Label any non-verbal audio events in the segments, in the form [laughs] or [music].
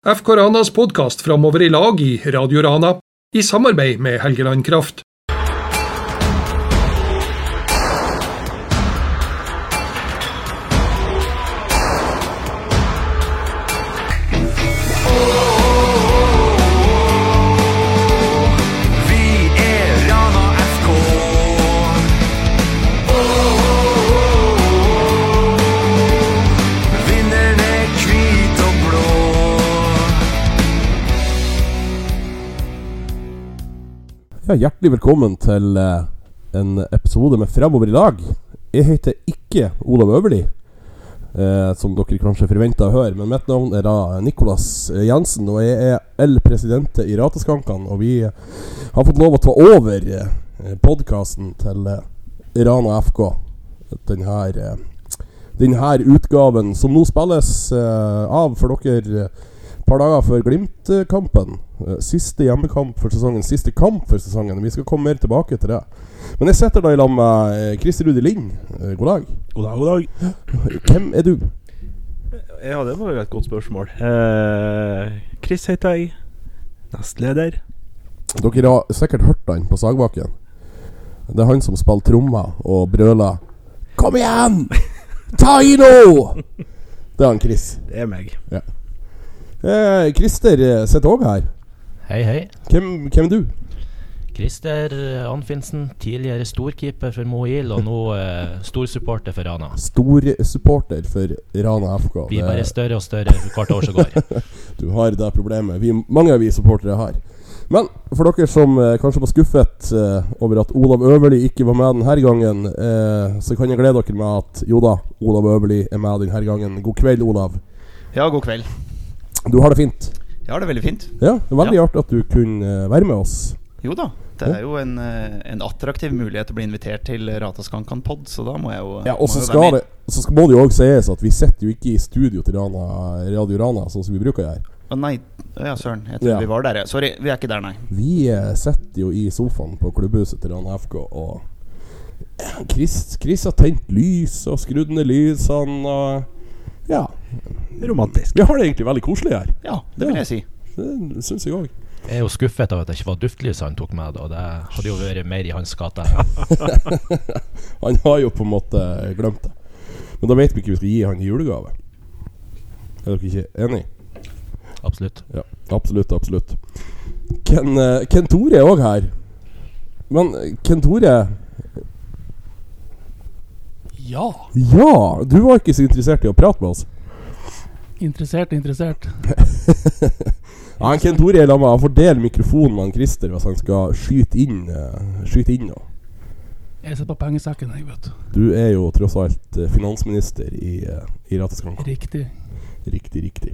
FK Ranas podkast framover i lag i Radio Rana, i samarbeid med Helgeland Kraft. Ja, hjertelig velkommen til eh, en episode med Fremover i dag. Jeg heter ikke Olav Øverli, eh, som dere kanskje forventa å høre. Men mitt navn er da Nicolas eh, Jensen, og jeg er El Presidente i Rateskankene. Og vi eh, har fått lov å ta over eh, podkasten til eh, Rana FK. Den her, eh, den her utgaven som nå spilles av for dere par dager før Glimt-kampen. Eh, Siste hjemmekamp for sesongen, siste kamp for sesongen. Vi skal komme mer tilbake til det. Men jeg sitter da i lag med eh, Christer Rudi Lind. Eh, God dag. God dag, god dag. Hvem er du? Ja, det var jo et godt spørsmål. Eh, Chris heter jeg. Nestleder. Dere har sikkert hørt han på Sagbakken. Det er han som spiller trommer og brøler 'Kom igjen! Ta i nå!' [laughs] Det er han Chris. Det er meg. Eh, Christer eh, sitter òg her. Hei, hei. Hvem, hvem er du? Christer Anfinsen, tidligere storkeeper for Moil, og nå eh, storsupporter for Rana. Storsupporter for Rana FK. Blir er bare større og større for hvert år som går. [laughs] Du har det problemet vi, mange av vi supportere har. Men for dere som eh, kanskje var skuffet eh, over at Olav Øverli ikke var med denne gangen, eh, så kan jeg glede dere med at jo da, Olav Øverli er med denne gangen. God kveld, Olav. Ja, god kveld. Du har det fint? Jeg har det veldig fint. Ja, det var veldig artig at du kunne eh, være med oss. Jo da, det er jo en, eh, en attraktiv mulighet til å bli invitert til Rataskankan pod, så da må jeg jo Ja, Og så skal det Så skal, må det jo òg sies at vi sitter jo ikke i studio til Rana, Radio Rana, sånn som vi bruker å gjøre. Å nei, ja, søren. Jeg tror Ja. vi var der, ja. Sorry, vi er ikke der, nei. Vi eh, sitter jo i sofaen på klubbhuset til Rana FK, og Chris, Chris har tent lys og skrudd ned lysene og Ja. Romantisk. Vi har det egentlig veldig koselig her. Ja, det vil jeg si. Det syns jeg òg. Jeg er jo skuffet av at det ikke var duftlys han tok med, og det hadde jo vært mer i hans gate. [laughs] Han har jo på en måte glemt det. Men da vet vi ikke vi skal gi han i julegave. Er dere ikke enig? Absolutt. Ja, absolutt, absolutt. Ken, eh, Ken Tore er òg her. Men eh, Ken Tore Ja. Ja! Du var ikke så interessert i å prate med oss. Interessert, interessert. [laughs] Ja, han Ken Tore er la meg fordele mikrofonen med han Christer hvis han skal skyte inn. Uh, skyte inn nå. Jeg sitter på pengesekken, jeg, vet du. Du er jo tross alt eh, finansminister i, uh, i Rateskanka. Riktig. Riktig, riktig.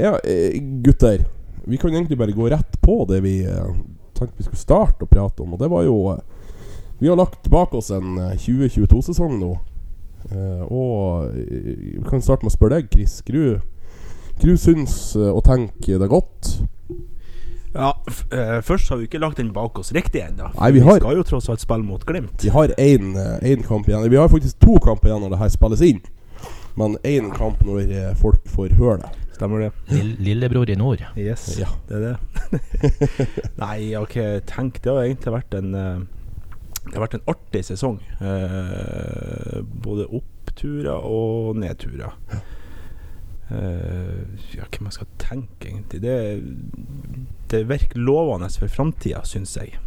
Ja, gutter. Vi kan egentlig bare gå rett på det vi eh, tenkte vi skulle starte å prate om. Og det var jo Vi har lagt bak oss en eh, 2022-sesong nå. Eh, og eh, vi kan starte med å spørre deg, Chris. Hva du, hva du syns eh, og tenker det godt? Ja, f eh, Først har vi ikke lagt den bak oss riktig ennå. Vi har- skal jo tross alt spille mot Glimt. Vi har én kamp igjen. Vi har faktisk to kamper igjen når det her spilles inn. Men én kamp når folk får høre det. Stemmer det? Lillebror i nord. Yes, Ja. det er det. [laughs] Nei, ok, tenk Det har egentlig vært en eh, Det har vært en artig sesong. Eh, både oppturer og nedturer. Eh, ja, hva man skal tenke, egentlig. Det, det virker lovende for framtida, syns jeg.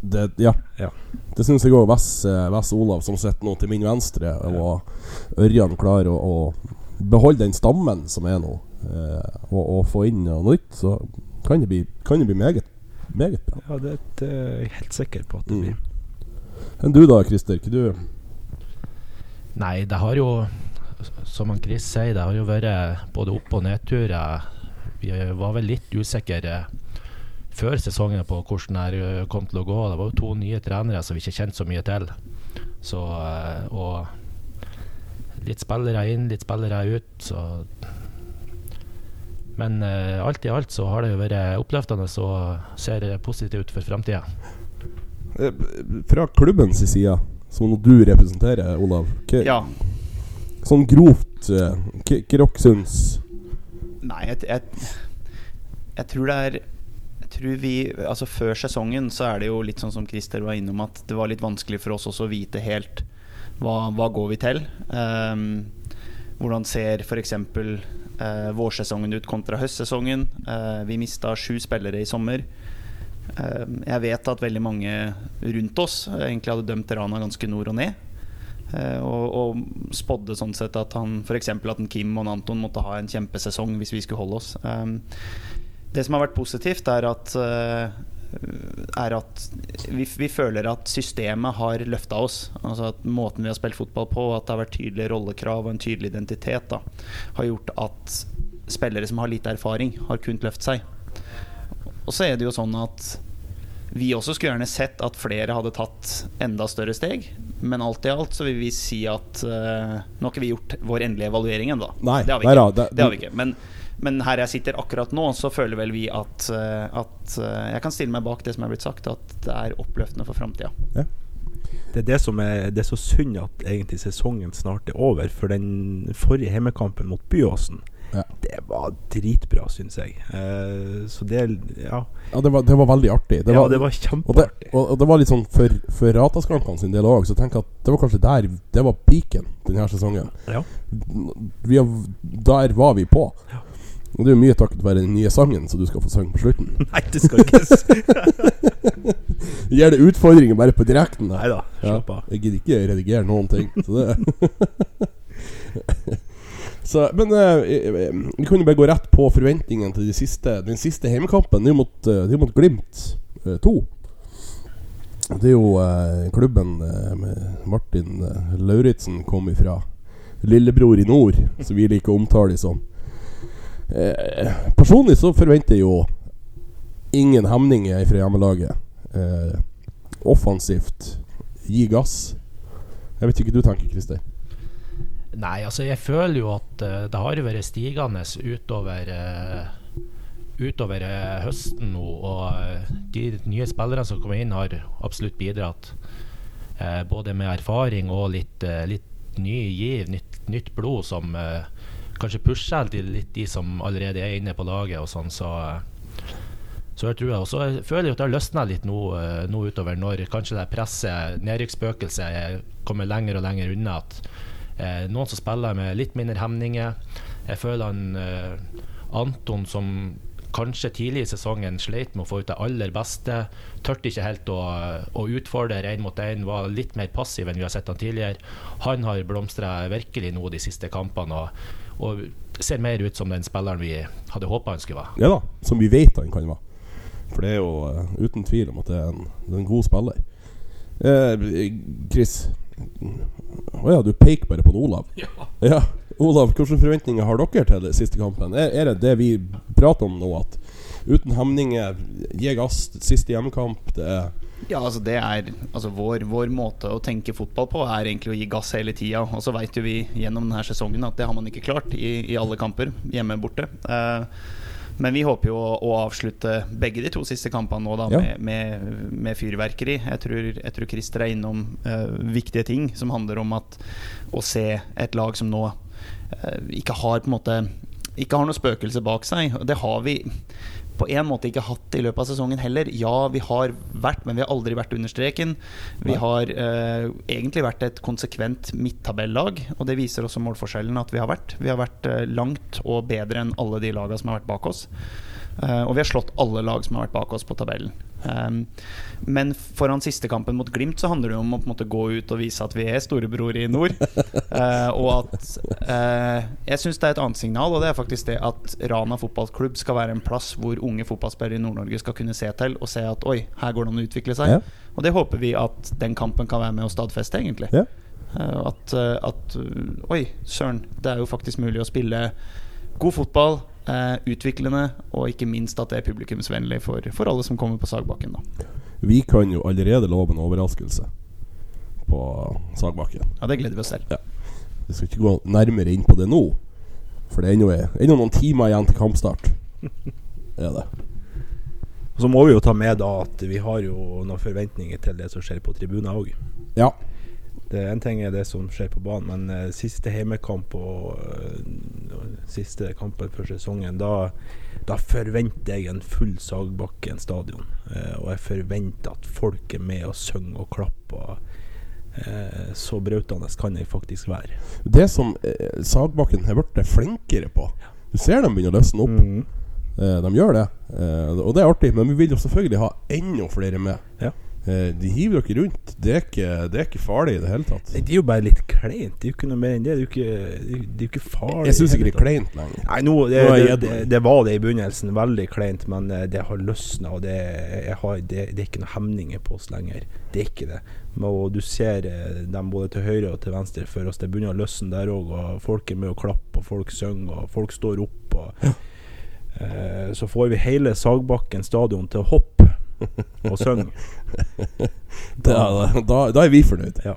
Det, ja. Ja. Det syns jeg òg. Vess, eh, Vess Olav, som sitter nå til min venstre, og Ørjan klarer å, å beholde den stammen som er nå, eh, og, og få inn noe nytt, så kan det bli, kan det bli meget, meget bra. Ja, det, det er jeg helt sikker på at det Mm. Enn du da, Christer? Ikke du Nei, det har jo, som han Chris sier, det har jo vært både opp- og nedturer. Vi var vel litt usikre før sesongen på hvordan det kom til å gå. Det var jo to nye trenere som vi ikke kjente så mye til. Så, eh, og litt spillere inn, litt spillere ut. Så Men eh, alt i alt så har det jo vært oppløftende og ser positivt ut for framtida. Eh, Fra klubbens side, som du representerer, Olav, hva, Ja. sånn grovt eh, hva dere syns Nei, jeg, jeg, jeg tror det er Jeg tror vi Altså Før sesongen så er det jo litt sånn som Christer var innom, at det var litt vanskelig for oss også å vite helt hva, hva går vi til. Um, hvordan ser f.eks. Uh, vårsesongen ut kontra høstsesongen? Eh, vi mista sju spillere i sommer. Ehm, jeg vet at veldig mange rundt oss egentlig hadde dømt Rana ganske nord og ned. Eh, og, og spådde sånn sett at han f.eks. at en Kim og en Anton måtte ha en kjempesesong hvis vi skulle holde oss. Um, det som har vært positivt, er at, uh, er at vi, vi, føler at systemet har løfta oss. Altså at Måten vi har spilt fotball på, at det har vært tydelige rollekrav og en tydelig identitet, da, har gjort at spillere som har lite erfaring, har kunnet løfte seg. Og så er det jo sånn at vi også skulle gjerne sett at flere hadde tatt enda større steg. Men alt i alt så vil vi si at uh, Nå har ikke vi gjort vår endelige evaluering ennå. Det har vi ikke. det- det har vi ikke. Men, men her jeg sitter akkurat nå, så føler vel vi at, uh, at uh, Jeg kan stille meg bak det som er blitt sagt, at det er oppløftende for framtida. Det er det som er Det er så synd at egentlig sesongen snart er over. For den forrige hjemmekampen mot Byåsen, Ja. det var dritbra, syns jeg. Eh, så det Ja, Ja, det var, det var veldig artig. Det ja var, det var og, det, kjempeartig. og, og det var litt sånn for, for Rataskankene sin del òg, så tenker at det var kanskje der Det var peaken denne sesongen. Ja. Vi der var vi på. Og det er jo mye takket være den nye sangen som du skal få synge på slutten. [laughs] Nei, det skal ikke [laughs] Gir det utfordringer bare på direkten? Nei da. slapp av. jeg gidder ikke redigere noen ting. Så det [laughs] så, Men eh, eh, vi jo bare gå rett på forventningene til de siste, den siste hjemmekampen. Det er jo mot, eh, det er mot Glimt 2. Det er jo eh, klubben eh, med Martin eh, Lauritzen kom ifra. Lillebror i nord, som vi liker å omtale som. Eh, personlig så forventer jeg jo ingen hemninger fra hjemmelaget. Eh, offensivt, gi gass. Jeg vet ikke hva du tenker, Christer. Nei, altså jeg føler jo at eh, det har vært stigende utover eh, Utover eh, høsten nå. Og de nye spillerne som kommer inn, har absolutt bidratt. Eh, både med erfaring og litt, litt ny giv, nytt, nytt blod, som eh, kanskje pusher til litt de som allerede er inne på laget og sånn. Så, så jeg tror jeg også føler jo at det har løsna litt nå, nå utover, når kanskje det presset, nedrykksspøkelset, kommer lenger og lenger unna. at Eh, noen som spiller med litt mindre hemninger. Jeg føler han eh, Anton som kanskje tidlig i sesongen sleit med å få ut det aller beste. Tørte ikke helt å, å utfordre én mot én, var litt mer passiv enn vi har sett han tidligere. Han har blomstra virkelig nå de siste kampene og, og ser mer ut som den spilleren vi hadde håpa han skulle være. Ja da, som vi vet han kan være. For det er jo uh, uten tvil om at det er en, det er en god spiller. Eh, Chris Å ja, du peker bare på Olav. Ja. Olav, hvilke forventninger har dere til den siste kampen? Er, er det det vi prater om nå, at uten hemninger, gi gass, siste hjemmekamp det er Ja, altså det er altså vår, vår måte å tenke fotball på er egentlig å gi gass hele tida. Og så veit jo vi gjennom denne sesongen at det har man ikke klart i, i alle kamper, hjemme borte. Eh, men vi håper jo å, å avslutte begge de to siste kampene nå da Ja. med, med, med fyrverkeri. Jeg tror, jeg tror Christer er innom uh, viktige ting som handler om at å se et lag som nå uh, ikke har på en måte ikke har noe spøkelse bak seg. Det har vi på en måte ikke hatt i løpet av sesongen heller. Ja, vi har vært, men vi har aldri vært under streken. Vi har eh, egentlig vært et konsekvent midttabellag, og det viser også målforskjellen at vi har vært. Vi har vært eh, langt og bedre enn alle de lagene som har vært bak oss. Eh, og vi har slått alle lag som har vært bak oss på tabellen. Um, men foran siste kampen mot Glimt så handler det om å på en måte gå ut og vise at vi er storebror i nord. Uh, [laughs] og at uh, Jeg syns det er et annet signal, og det er faktisk det at Rana fotballklubb skal være en plass hvor unge fotballspillere i Nord-Norge skal kunne se til og se at oi, her går det an å utvikle seg. Ja. Og det håper vi at den kampen kan være med å stadfeste, egentlig. Ja. Uh, at, at Oi, søren, det er jo faktisk mulig å spille god fotball. Eh, utviklende, og ikke minst at det er publikumsvennlig for, for alle som kommer på Sagbakken. Da. Vi kan jo allerede love en overraskelse på Sagbakken. Ja, det gleder vi oss til. Vi skal ikke gå nærmere inn på det nå, for det er ennå ennå noen timer igjen til kampstart. [laughs] Er det. Og så må vi jo ta med da at vi har jo noen forventninger til det som skjer på tribunen òg. Ja. Det En ting er det som skjer på banen, men uh, siste heimekamp og uh, siste kampen før sesongen, da, da forventer jeg en full Sagbakken stadion. Uh, og jeg forventer at folk er med og synger og klapper. Så brautende kan jeg faktisk være. Det som Sagbakken har blitt flinkere på Du ser dem begynner å løsne opp. Mm. De gjør det. Og det er artig. Men vi vil jo selvfølgelig ha enda flere med. Ja. Eh, de hiver dere rundt. Det er, ikke, det er ikke farlig i det hele tatt. Det er jo bare litt kleint. Det er jo ikke noe mer enn det. Det er jo ikke, det er ikke farlig. Jeg syns ikke det er kleint lenger. Nei, nå, det, det, det, var det i begynnelsen, veldig kleint, men eh, det har løsna. Og det, har, det, det er ikke noen hemninger på oss lenger. Det er ikke det. Og du ser eh, dem både til høyre og til venstre for oss. Det begynner å løsne der òg, og folk er med og klapper, og folk synger, og folk står opp. Og, eh, så får vi hele Sagbakken stadion til å hoppe og synger. [laughs] Da, da, da er vi fornøyd. Ja.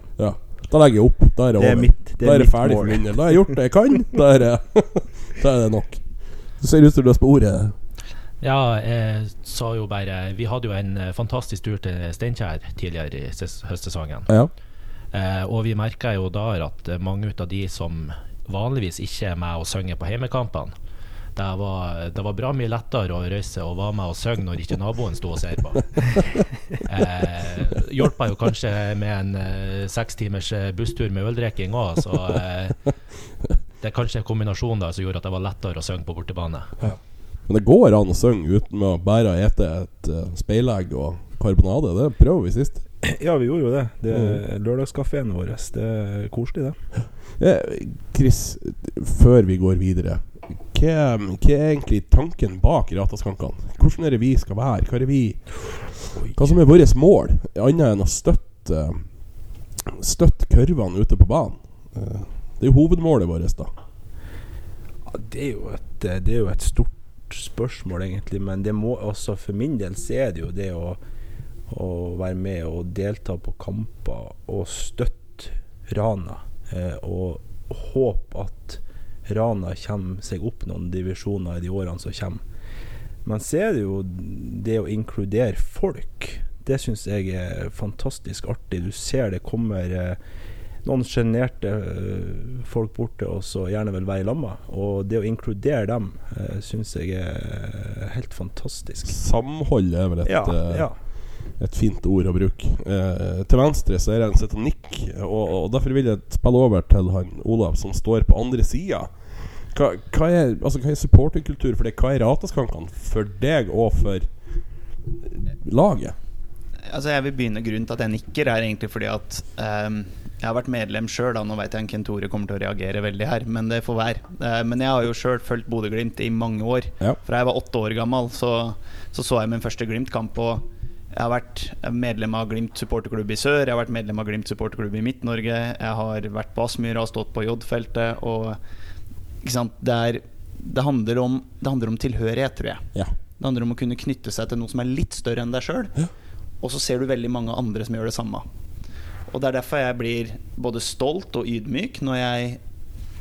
Da legger jeg opp. Da er det, Det er over. mitt, det da er er det ferdig mål. for min del. Da har jeg gjort det jeg kan. Da er det, [laughs] da er det nok. Du ser ut som du har sporet. Ja, jeg sa jo bare Vi hadde jo en eh, fantastisk tur til Steinkjer tidligere i ses høstsesongen. Ja. Eh, og vi merka jo der at mange av de som vanligvis ikke er med og synger på heimekampene, det var, det var bra mye lettere å reise og være med og synge når ikke naboen sto og ser på. [laughs] Eh, Hjelpa jo kanskje med en eh, seks timers eh, busstur med øldrikking òg, så eh, det er kanskje en kombinasjon der som gjorde at det var lettere å synge på bortebane. Men det går an å synge uten å bare ete et uh, speilegg og karbonade. Det prøver vi sist. [clears throat] Ja, vi gjorde jo det. det Mm. Lørdagskafeen vår. Det er koselig, det. Eh, Chris, før vi går videre hva, hva er egentlig tanken bak Rataskankene? Hvordan er det vi skal være? Hva, er det vi, hva som er vårt mål, annet enn å støtte Støtte kurvene ute på banen? Det er jo hovedmålet vårt, da. Ja, det, er jo et, det er jo et stort spørsmål, egentlig. Men det må også for min del så er det jo det å, å være med og delta på kamper og støtte Rana. Eh, og håpe at Rana kommer seg opp noen divisjoner i de årene som kommer. Men så er det jo det å inkludere folk. Det syns jeg er fantastisk artig. Du ser det kommer eh, noen sjenerte eh, folk bort til oss og gjerne vil være i lamma. Og det å inkludere dem uh, syns jeg er helt fantastisk. Samholdet er vel et, Ja, eh, ja. Et fint ord å bruke. Eh, til venstre så er det en heter Nick, og, og derfor vil jeg spille over til han Olav som står på andre sida. Hva, hva, er, altså, hva er supporterkultur for deg? Hva er Rataskankene for deg og for laget? Altså jeg vil begynne Grunnen til at jeg nikker, er egentlig fordi at um, jeg har vært medlem sjøl. Nå vet jeg Kent Tore kommer til å reagere veldig her, men det får være. Uh, men jeg har jo sjøl fulgt Bodø-Glimt i mange år. Ja. Fra jeg var åtte år gammel, så så, så jeg min første Glimt-kamp. Og jeg har vært medlem av Glimt supporterklubb i sør, jeg har vært medlem av Glimt supporterklubb i Midt-Norge. Jeg har vært på Aspmyra og stått på J-feltet. Og ikke sant? Det, er, det, handler om, det handler om tilhørighet, tror jeg. Ja. Det handler om å kunne knytte seg til noe som er litt større enn deg sjøl. Og så ser du veldig mange andre som gjør det samme. Og det er derfor jeg blir både stolt og ydmyk når jeg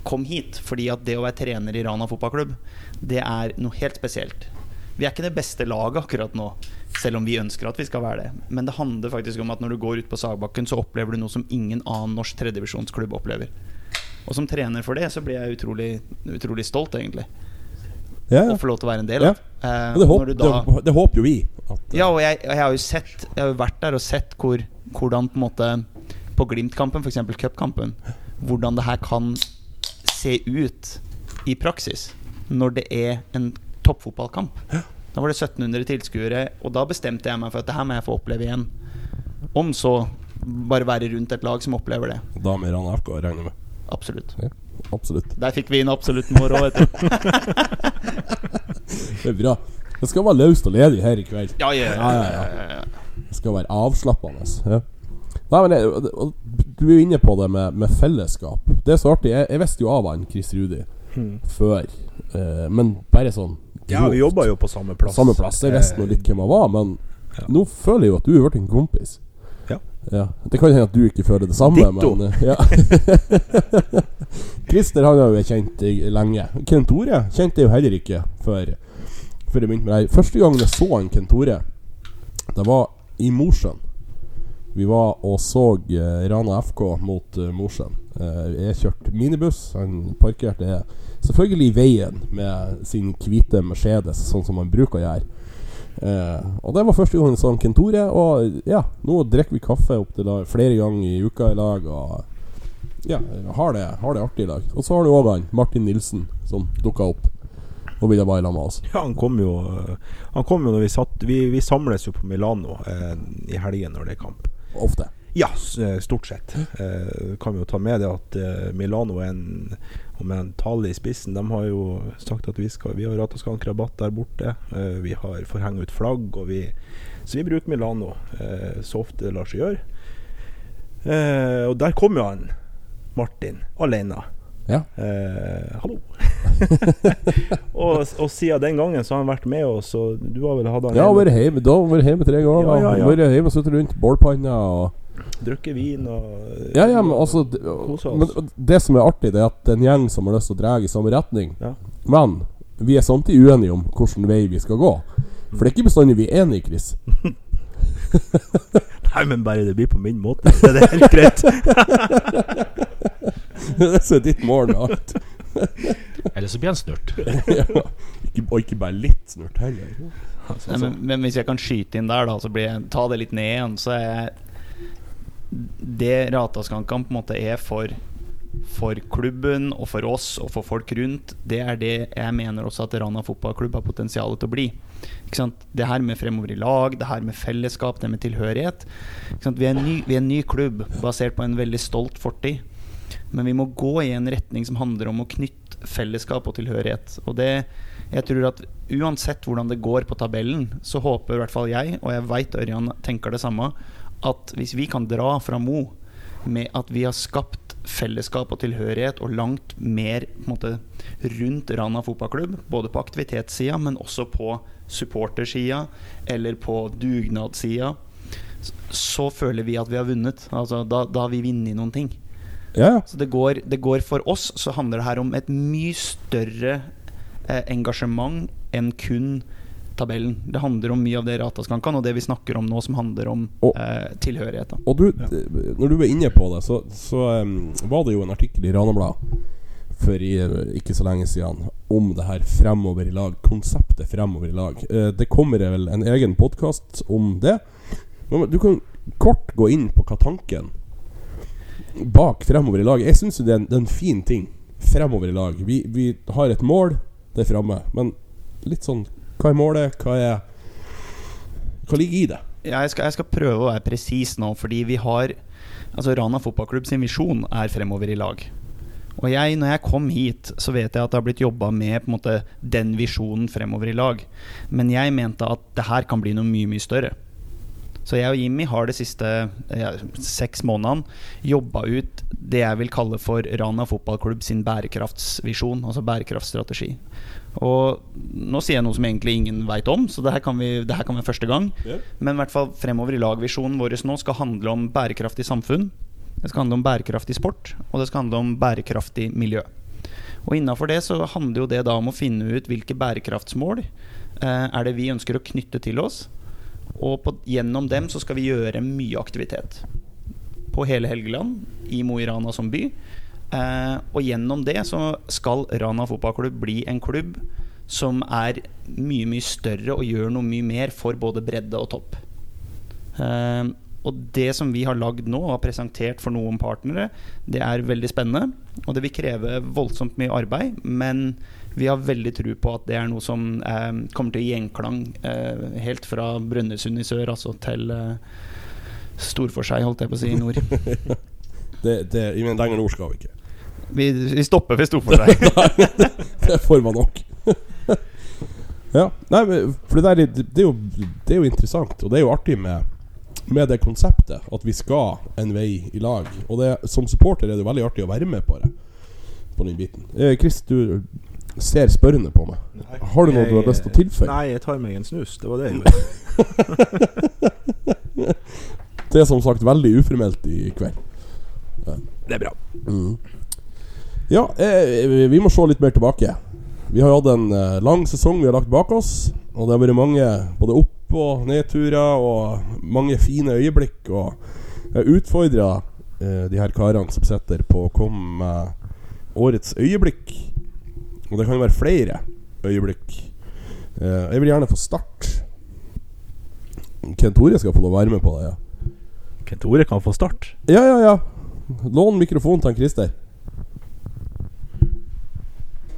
kom hit. Fordi at det å være trener i Rana fotballklubb, det er noe helt spesielt. Vi er ikke det beste laget akkurat nå, selv om vi ønsker at vi skal være det. Men det handler faktisk om at når du går ut på Sagbakken, så opplever du noe som ingen annen norsk tredjevisjonsklubb opplever. Og som trener for det, så blir jeg utrolig, utrolig stolt, egentlig. Ja, ja. Å få lov til å være en del Ja. av. Eh, det, håp, da- det, det håper jo vi. At, ja, og jeg, jeg har jo sett Jeg har jo vært der og sett hvor, hvordan på en måte På Glimt-kampen, f.eks. cupkampen, hvordan det her kan se ut i praksis når det er en toppfotballkamp. Da var det 1700 tilskuere, og da bestemte jeg meg for at det her må jeg få oppleve igjen. Om så bare være rundt et lag som opplever det. Da med Rana FK, regner med. Absolutt. Ja, absolutt. Der fikk vi inn absolutt vår òg, vet du. [laughs] Det er bra. Det skal være løst og ledig her i kveld. Ja, ja, Ja, ja, ja. Det skal være avslappende. Ja. Nei, men jeg, Du er jo inne på det med, med fellesskap. Det er så artig. Jeg, jeg visste jo av han Chris Rudi før, eh, men bare sånn Ja, vi jobba jo på samme plass. Samme plass. Jeg visste nå litt hvem jeg var, men Ja. nå føler jeg jo at du har blitt en kompis. Ja. Ja. Det kan hende at du ikke føler det samme, Ditto. men eh, ja. [laughs] Christer han har jo vært kjent lenge. Kent Tore kjente jeg jo heller ikke før, før jeg begynte med det. Første gangen jeg så han Kent Tore, det var i Mosjøen. Vi var og så eh, Rana FK mot uh, Mosjøen. Jeg kjørte minibuss. Han parkerte selvfølgelig i veien med sin hvite Mercedes, sånn som han bruker å gjøre. Eh, og det var første gang jeg kentore Ken Og ja, nå drikker vi kaffe opp til da, flere ganger i uka i lag. Og ja, har det, har det artig i lag. Og så har du òg han Martin Nilsen som dukka opp og ville sammen med oss. Ja, han kom jo Han kom jo når vi satt Vi, vi samles jo på Milano eh, i helgen når det er kamp. Ofte. Ja, eh, stort sett. Eh, kan vi jo ta med det at eh, Milano er en Og med en tale i spissen De har jo sagt at vi skal Vi har Rataskank-rabatt der borte. Eh, vi har får henge ut flagg, og vi Så vi bruker Milano eh, så ofte det lar seg gjøre. Eh, og der kom jo han Martin alene. Ja. Eh, hallo. [laughs] og, og siden den gangen så har han vært med oss, og du har vel hatt han Ja, hjemme, vært hjemme, da vært hjemme tre ganger. Ja, ja, ja. Vært hjemme og sittet rundt bålpanna og drukket vin og Ja, ja, men altså. Men det som er artig, det er at det er en gjeng som har lyst til å dra i samme retning. Ja. Men vi er samtidig uenige om hvilken vei vi skal gå. For det er ikke bestandig vi er enige, Chris. [laughs] Nei, men bare det blir på min måte. Det er det helt greit. [laughs] det er er ditt mål med alt. [laughs] Eller så blir han snurt. ja. ikke, og ikke bare litt snurt heller. Nei, men, men hvis jeg kan skyte inn der, da, så blir jeg, ta det litt ned igjen, så er jeg Det Rataskankan på en måte er for for klubben og for oss og for folk rundt, det er det jeg mener også at Rana fotballklubb har potensial til å bli. Det her med fremover i lag, det her med fellesskap, det med tilhørighet. Vi, er ny, vi er en ny klubb basert på en veldig stolt fortid. Men vi må gå i en retning som handler om å knytte fellesskap og tilhørighet. Og det, jeg tror at uansett hvordan det går på tabellen, så håper i hvert fall jeg, og jeg veit Ørjan tenker det samme, at hvis vi kan dra fra Mo med at vi har skapt fellesskap og tilhørighet og langt mer måte, rundt Rana fotballklubb, både på aktivitetssida, men også på supportersida eller på dugnadssida, så, føler vi at vi har vunnet. Altså, da, da har vi vunnet noen ting. Ja. Så det går, det går For oss så handler det her om et mye større eh, engasjement enn kun tabellen. Det handler om mye av det Rataskankan og det vi snakker om nå, som handler om Og- eh, tilhørighet. Da. Og du, ja. når du var inne på det, så, så um, var det jo en artikkel i Ranabladet for i, ikke så lenge siden om det her fremover i lag. Konseptet fremover i lag. Eh, det kommer vel en egen podkast om det. Men du kan kort gå inn på hva tanken bak fremover i lag Jeg syns det, er en- det er en fin ting. Fremover i lag. Vi, vi har et mål, det er framme. Men litt sånn Hva er målet? Hva er Hva ligger i det? Jeg skal, jeg skal prøve å være presis nå, fordi vi har Altså Rana fotballklubb sin visjon er fremover i lag. Og jeg, når jeg kom hit, så vet jeg at det har blitt jobba med måte den visjonen fremover i lag. Men jeg mente at det her kan bli noe mye, mye større. Så jeg og Jimmy har de siste ja, seks månedene jobba ut det jeg vil kalle for Rana fotballklubb sin bærekraftsvisjon, altså bærekraftstrategi. Og nå sier jeg noe som egentlig ingen veit om, så det her kan, vi, det her kan være første gang. Men i hvert fall fremover i lag-visjonen vår nå skal handle om bærekraftig samfunn. Det skal handle om bærekraftig sport, og det skal handle om bærekraftig miljø. Og innafor det så handler jo det da om å finne ut hvilke bærekraftsmål eh, er det vi ønsker å knytte til oss. Og på, gjennom dem så skal vi gjøre mye aktivitet. På hele Helgeland, i Mo i Rana som by. Eh, og gjennom det så skal Rana fotballklubb bli en klubb som er mye, mye større og gjør noe mye mer for både bredde og topp. Eh, og det som vi har lagd nå og har presentert for noen partnere, det er veldig spennende. Og det vil kreve voldsomt mye arbeid, men vi har veldig tro på at det er noe som eh, kommer til å gjenklang eh, helt fra Brønnøysund i sør altså til eh, Storforskjei, holdt jeg på å si, i nord. [laughs] det, det I men lenger nord skal vi ikke. Vi, vi stopper ved Storforskei. [laughs] det får man nok. [laughs] ja, nei, for det der det, det, er jo, det er jo interessant, og det er jo artig med med det konseptet at vi skal en vei i lag. Og det, som supporter er det jo veldig artig å være med på det. På den biten. Eh, Chris, du ser spørrende på meg. Har du noe du har lyst til å tilføye? Nei, jeg tar meg en snus. Det var det jeg [laughs] gjorde. Det er som sagt veldig uformelt i kveld. Det er bra. Mm. Ja, eh, vi må se litt mer tilbake. Vi har hatt en eh, lang sesong vi har lagt bak oss. Og det har vært mange både opp- og nedturer og mange fine øyeblikk. Og Jeg utfordra eh, de her karene som sitter på å komme med årets øyeblikk. Og det kan jo være flere øyeblikk. Eh, jeg vil gjerne få start. Kent Tore skal få være med på det, ja. Kent Tore kan få start. Ja, ja, ja. Lån mikrofonen til han Christer.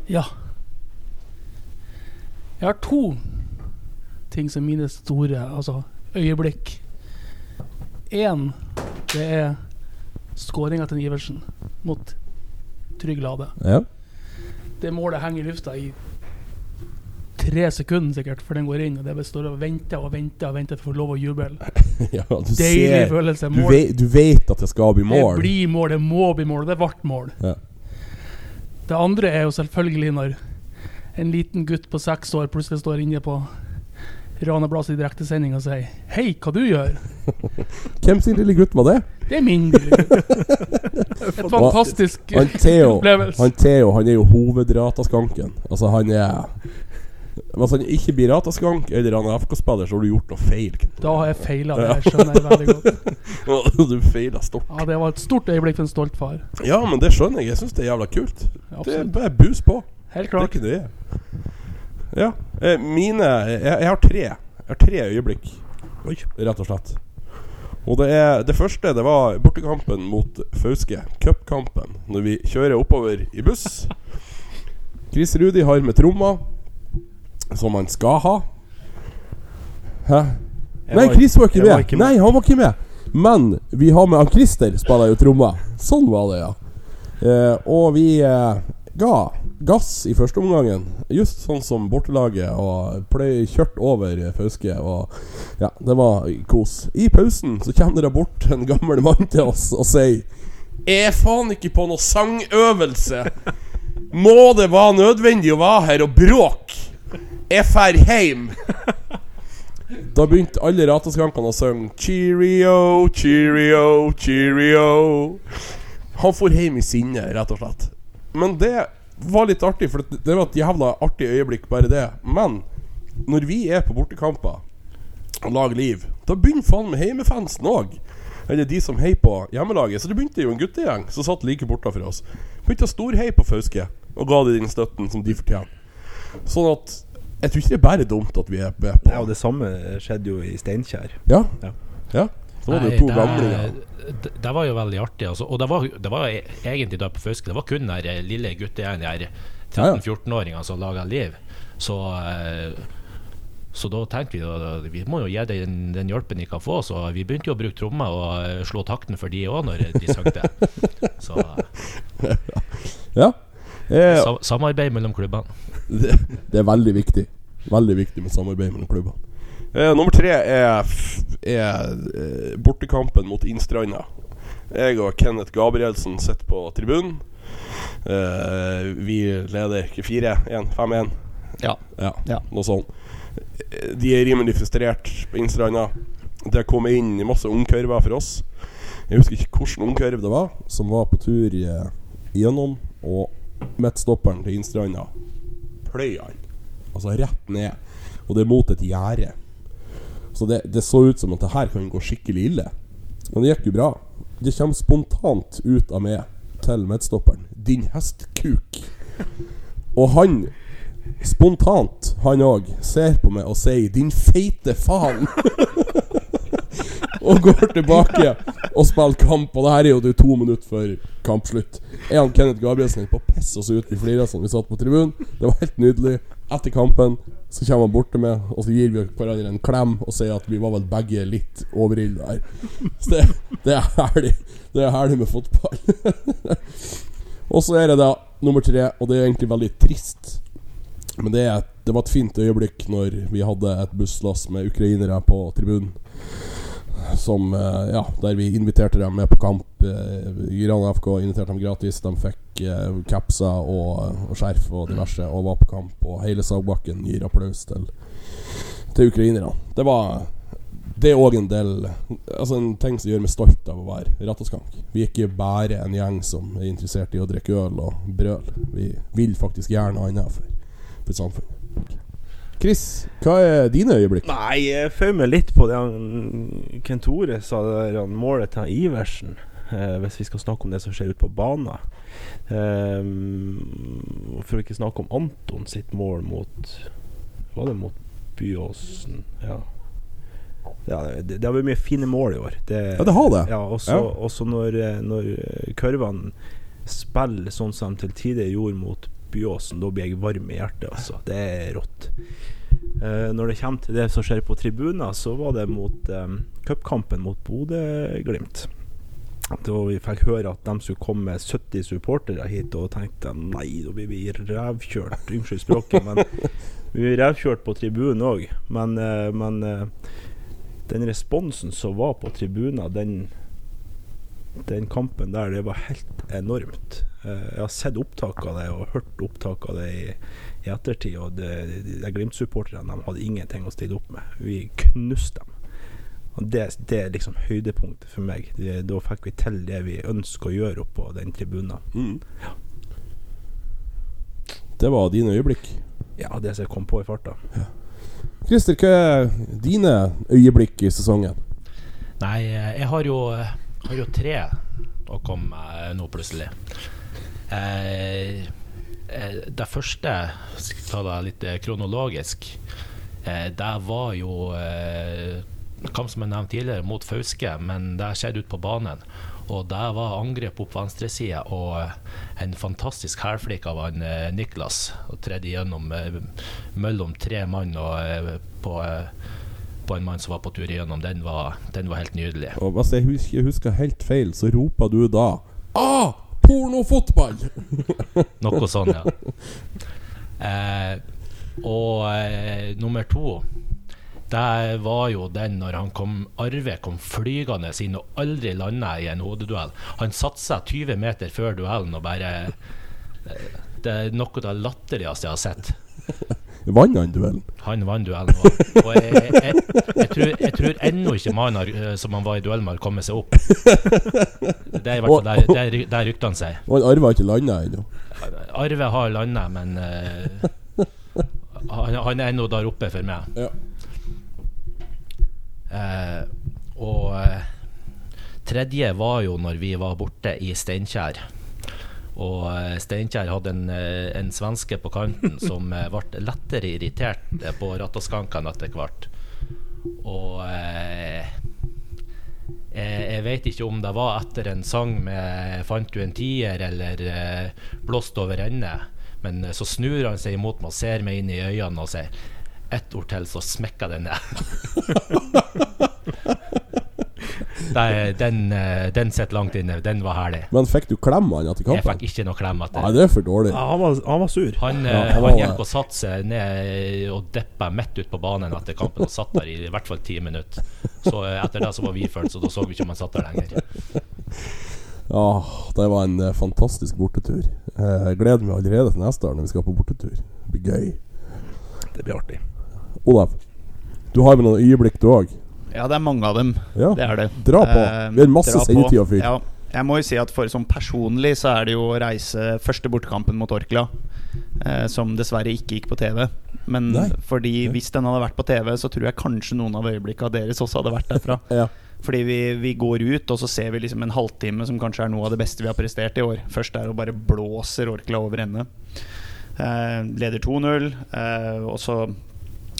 Ja. Jeg har to ting som mine store altså, øyeblikk. Én, det er skåringa til Iversen mot Trygg Lade. Ja. Det målet henger i lufta i tre sekunder sikkert før den går inn, og det bare står og venter og venter og venter for å få lov å juble. [laughs] ja Deilig ser følelse. du vet, du vet at det skal bli mål. Det blir mål, det må bli mål, det ble mål. Ja. Det andre er jo selvfølgelig når en liten gutt på seks år plutselig står inne på Rana Blas i direktesending og sier 'Hei, hva du gjør?' [laughs] Hvem sin lille gutt var det? Det er min lille gutt. [laughs] Et fantastisk Han Theo, [laughs] opplevelse. han Theo han er jo hovedrataskanken. Altså, han er Hvis han ikke blir rataskank eller han er FK-spiller, så har du gjort noe feil. Da har jeg feila, det jeg skjønner jeg veldig godt. [laughs] du feila stort. Ja, Det var et stort øyeblikk for en stolt far. Ja, men det skjønner jeg. Jeg syns det er jævla kult. Det er bare bus på. Helt klart. Det er ikke det. Ja. eh, Mine jeg, jeg har tre. Jeg har tre øyeblikk, Oi. rett og slett. Og det, er, det første det var bortekampen mot Fauske. Cupkampen. Når vi kjører oppover i buss. Chris Rudi har med tromma, som han skal ha. Hæ? Jeg Nei, var- Chris var ikke med. var ikke med. Nei, han var ikke med. Men vi har med han Christer, spiller jo trommer. Sånn var det, ja. Eh, og vi eh, ga gass i første omgangen. Just sånn som bortelaget. Og pløy kjørt over Fauske. Og ja, det var kos. I pausen så kommer det bort en gammel mann til oss og sier er faen ikke på noe sangøvelse. Må det være nødvendig å være her og bråke? Jeg drar heim. Da begynte alle rateskankene å synge Cheerio, cheerio, cheerio. Han for hjem i sinne, rett og slett. Men det var litt artig, for det var et jævla artig øyeblikk, bare det. Men når vi er på bortekamper og lager liv, da begynner faen meg heimefansen òg. Eller de som heier på hjemmelaget. Så det begynte jo en guttegjeng som satt like bortafor oss. Begynte å storheie på Fauske og ga de den støtten som de fortjener. Sånn at jeg tror ikke det er bare dumt at vi er med på Ja, og det samme skjedde jo i Steinkjer. Ja. Ja. ja. Så var det jo to gamlinger. Det, det var jo veldig artig. Altså. Og det var, det var e- egentlig da på Fauske Det var kun den der lille guttegjengen, de her Ja, ja. 13-14-åringene som laga liv. Så eh, så da tenkte vi at vi må jo gi dem den, den hjelpen de kan få, så vi begynte jo å bruke trommer og eh, slå takten for de òg når de sang [laughs] det. Så Ja. ja. sa, samarbeid mellom klubbene. Det, det er veldig viktig. Veldig viktig med samarbeid mellom klubbene. Eh, nummer tre er, er, er eh, bortekampen mot Innstranda. Jeg og Kenneth Gabrielsen sitter på tribunen. Eh, vi leder ikke 4-1, 5-1. Ja. Ja, Ja. noe sånt. De er rimelig frustrert på Innstranda. Det har kommet inn masse ungkurver for oss. Jeg husker ikke hvilken ungkurv det var som var på tur eh, gjennom, og midtstopperen til Innstranda pløy han. Altså rett ned. Og det er mot et gjerde. Så det, det så ut som at det her kan gå skikkelig ille. Men det gikk jo bra. Det kommer spontant ut av meg til medstopperen. Din hestkuk. Og han spontant, han òg, ser på meg og sier 'din feite faen'. [laughs] og går tilbake og spiller kamp. Og det her er jo to minutter før kampslutt. Er han Kenneth Gabrielsen på å pisse oss ut. Vi flira sånn vi satt på tribunen. Det var helt nydelig. Etter kampen så kommer han borte med, og så gir vi hverandre en klem og sier at vi var vel begge litt overilda her. Så det, det er herlig. Det er herlig med fotball. [laughs] og så er det da nummer tre, og det er egentlig veldig trist. Men det, det var et fint øyeblikk når vi hadde et busslass med ukrainere på tribunen. Som, eh, ja, der vi inviterte dem med på kamp. Iran Gran FK inviterte dem gratis. De fikk uh, capser og, og skjerf og diverse og var på kamp. Og hele Sagbakken gir applaus til, til ukrainerne. Det var Det er òg en del Altså en ting som gjør meg stolt av å være Rattaskank. Vi er ikke bare en gjeng som er interessert i å drikke øl og brøl. Vi vil faktisk gjerne annet for, for samfunnet. Chris, hva er dine øyeblikk? Nei, jeg føyer meg litt på det han Kent Tore sa, det han målet til Iversen. Eh, hvis vi skal snakke om det som skjer ute på banen. Eh, for å ikke snakke om Anton sitt mål mot Var det mot Byåsen? Ja. ja det, det har vært mye fine mål i år. Det, Ja, det har det. Ja, også, Ja. også når, eh, når kurvene spiller sånn som de til tider gjorde mot Byåsen, da blir jeg varm i hjertet. Altså. Det er rått. Eh, når det kommer til det som skjer på tribuner, så var det mot um, cupkampen mot Bodø-Glimt. Da vi fikk høre at de skulle komme med 70 supportere hit, og tenkte nei, da blir vi revkjørt. Unnskyld språket, men vi blir revkjørt på tribunen òg. Men, eh, men den responsen som var på tribunen, den, den kampen der, det var helt enormt. Jeg har sett opptak av det og hørt opptak av det i, i ettertid, og Glimt-supporterne de hadde ingenting å stille opp med. Vi knuste dem. Og det, det er liksom høydepunktet for meg. Det, da fikk vi til det vi ønsker å gjøre oppå den tribunen. Mm. Det var dine øyeblikk. Ja, det som jeg kom på i farta. Christer, hva er dine øyeblikk i sesongen? Nei, eh, jeg har jo, har jo tre å komme med nå, plutselig. Eh, eh, det første, skal jeg litt eh, kronologisk, eh, det var jo eh, kamp som jeg nevnte tidligere, mot Fauske, men det skjedde ute på banen. Og det var angrep opp venstresida og eh, en fantastisk hælflik av han eh, Niklas. Og tredde gjennom eh, mellom tre mann og eh, på, eh, på en mann som var på tur igjennom. Den var, den var helt nydelig. Og hvis jeg husker, husker helt feil, så roper du da Ah! Pornofotball! [laughs] Noe sånn, ja. Eh, og eh, nummer to det var jo den når han kom, Arve kom flygende inn og aldri landa i en hodeduell. Han satsa 20 meter før duellen og bare eh, Det er noe av det latterligste jeg har sett. Vant han duellen? Han vant duellen. Og jeg, jeg, jeg, tror, jeg tror ennå ikke mannen eh, som han var i duell med, har kommet seg opp. Det er i hvert fall der, der, ryktene sier. Og Arve har ikke landa ennå. Arve har landa, men uh, han, han er ennå der oppe for meg. Ja. Uh, og uh, tredje var jo når vi var borte i Steinkjer. Og eh, Steinkjer hadde en, eh, en svenske på kanten [laughs] som eh, ble lettere irritert på rattaskankene etter hvert. Og eh, jeg, vet ikke om det var etter en sang med 'Fant du en tier?' eller eh, 'Blåst over ende', men så snur han seg imot meg og ser meg inn i øynene og sier ett ord til, så smekker den ned. [laughs] [laughs] Nei, den, eh, den sitter langt inne. Den var herlig. Men fikk du klem han etter Jeg fikk ikke noe klem Nei, det er for dårlig. Ja, han, var, han var sur. Han, Ja, eh, han han gikk og satte seg ned og dippa midt ut på banen etter kampen og satt der i, i hvert fall ti minutter. Så eh, etter det så var vi ført, så da så vi ikke om han satt der lenger. Ja, det var en fantastisk bortetur. Jeg gleder meg allerede til neste år når vi skal på bortetur. Det blir gøy. Det blir artig. Olav, du har med noen øyeblikk du òg? Ja, det er mange av dem. Ja. Det er det. Dra på. Eh, Vi har masse sendetid å fylle. Ja, jeg må jo si at for sånn personlig så er det jo å reise første bortekampen mot Orkla, eh, som dessverre ikke gikk på TV. Men Nei. fordi hvis den hadde vært på TV, så tror jeg kanskje noen av øyeblikkene deres også hadde vært derfra. [laughs] Ja. Fordi vi, vi går ut, og så ser vi liksom en halvtime som kanskje er noe av det beste vi har prestert i år. Først er det bare blåser Orkla over ende. Eh, leder 2-0, eh, og så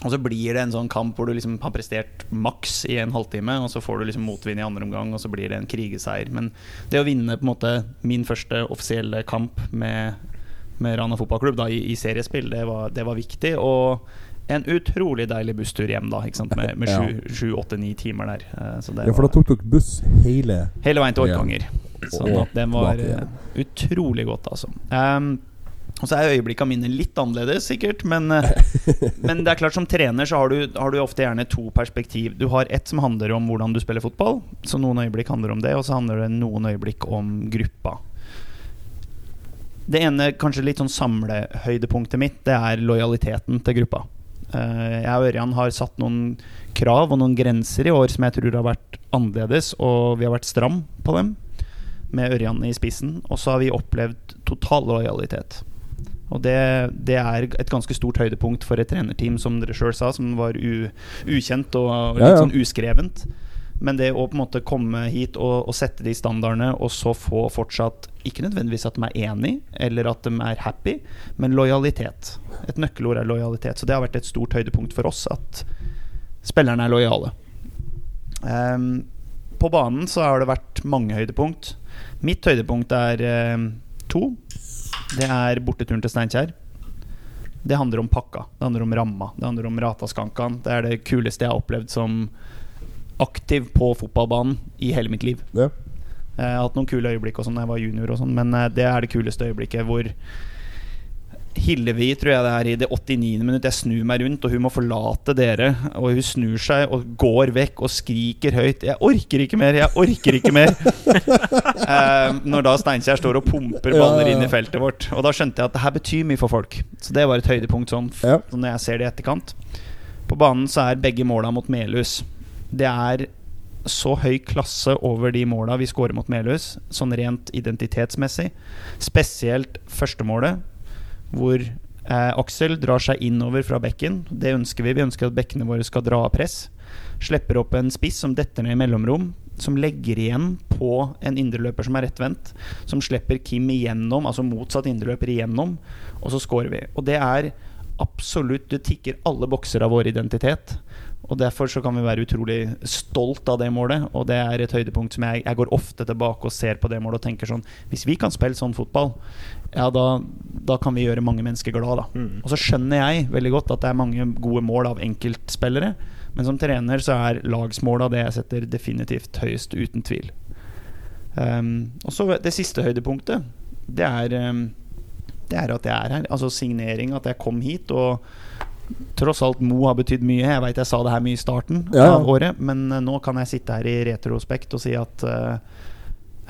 og så blir det en sånn kamp hvor du liksom har prestert maks i en halvtime, og så får du liksom motvind i andre omgang, og så blir det en krigeseier. Men det å vinne på en måte min første offisielle kamp med, med Rana fotballklubb da, i, i seriespill, det var, det var viktig. Og en utrolig deilig busstur hjem, da, med, med sju, åtte, ni timer der. Eh, Så det ja, for da tok dere buss hele hele veien til. Orkanger. Så Og den var eh, utrolig godt, altså. Um, og så er øyeblikkene mine litt annerledes, sikkert. Men, eh, [laughs] men det er klart som trener så har du, har du ofte gjerne to perspektiv. Du har ett som handler om hvordan du spiller fotball. Så noen øyeblikk handler om det, og så handler det noen øyeblikk om gruppa. Det ene kanskje litt sånn samlehøydepunktet mitt, det er lojaliteten til gruppa. Eh, jeg og Ørjan har satt noen krav og noen grenser i år som jeg tror har vært annerledes, og vi har vært stram på dem, med Ørjan i spissen. Og så har vi opplevd total lojalitet. Og det, det er et ganske stort høydepunkt for et trenerteam, som dere sjøl sa, som var u, ukjent og, og litt Ja, ja. sånn uskrevent. Men det å på en måte komme hit og, og sette de standardene, og så få fortsatt Ikke nødvendigvis at de er enig, eller at de er happy, men lojalitet. Et nøkkelord er lojalitet. Så det har vært et stort høydepunkt for oss at spillerne er lojale. Um, på banen så har det vært mange høydepunkt. Mitt høydepunkt er um, to. Det er borteturen til Steinkjer. Det handler om pakka, det handler om ramma, det handler om Rataskankan. Det er det kuleste jeg har opplevd som aktiv på fotballbanen i hele mitt liv. Ja. Jeg har hatt noen kule øyeblikk også sånn da jeg var junior, og sånt, men eh, det er det kuleste øyeblikket hvor Hillevi, tror jeg det er, i det 89. minutt Jeg snur meg rundt, og hun må forlate dere. Og hun snur seg og går vekk og skriker høyt 'Jeg orker ikke mer! Jeg orker ikke mer!' [laughs] eh, når da Steinkjer står og pumper baller inn i feltet vårt. Og da skjønte jeg at det her betyr mye for folk. Så det var et høydepunkt sånn, Ja. når jeg ser det i etterkant. På banen så er begge måla mot Melhus. Det er så høy klasse over de måla vi scorer mot Melhus, sånn rent identitetsmessig. Spesielt førstemålet, hvor eh, Aksel drar seg innover fra bekken. Det ønsker vi. Vi ønsker at bekkene våre skal dra av press. Slipper opp en spiss som detter ned i mellomrom. Som legger igjen på en indreløper som er rettvendt. Som slipper Kim igjennom, altså motsatt indreløper igjennom. Og så scorer vi. Og det er absolutt Det tikker alle bokser av vår identitet. Og Derfor så kan vi være utrolig stolt av det målet. Og det er et høydepunkt som jeg, jeg går ofte tilbake og ser på det målet og tenker sånn Hvis vi kan spille sånn fotball, ja da, da kan vi gjøre mange mennesker glad, da. Mm. Og så skjønner jeg veldig godt at det er mange gode mål av enkeltspillere. Men som trener så er lagsmåla det jeg setter definitivt høyest, uten tvil. Um, og så det siste høydepunktet, det er um, Det er at jeg er her. Altså signering, at jeg kom hit. Og tross alt Mo har betydd mye. Jeg veit jeg sa det her mye i starten Ja, av året, men uh, nå kan jeg sitte her i retrospekt og si at uh,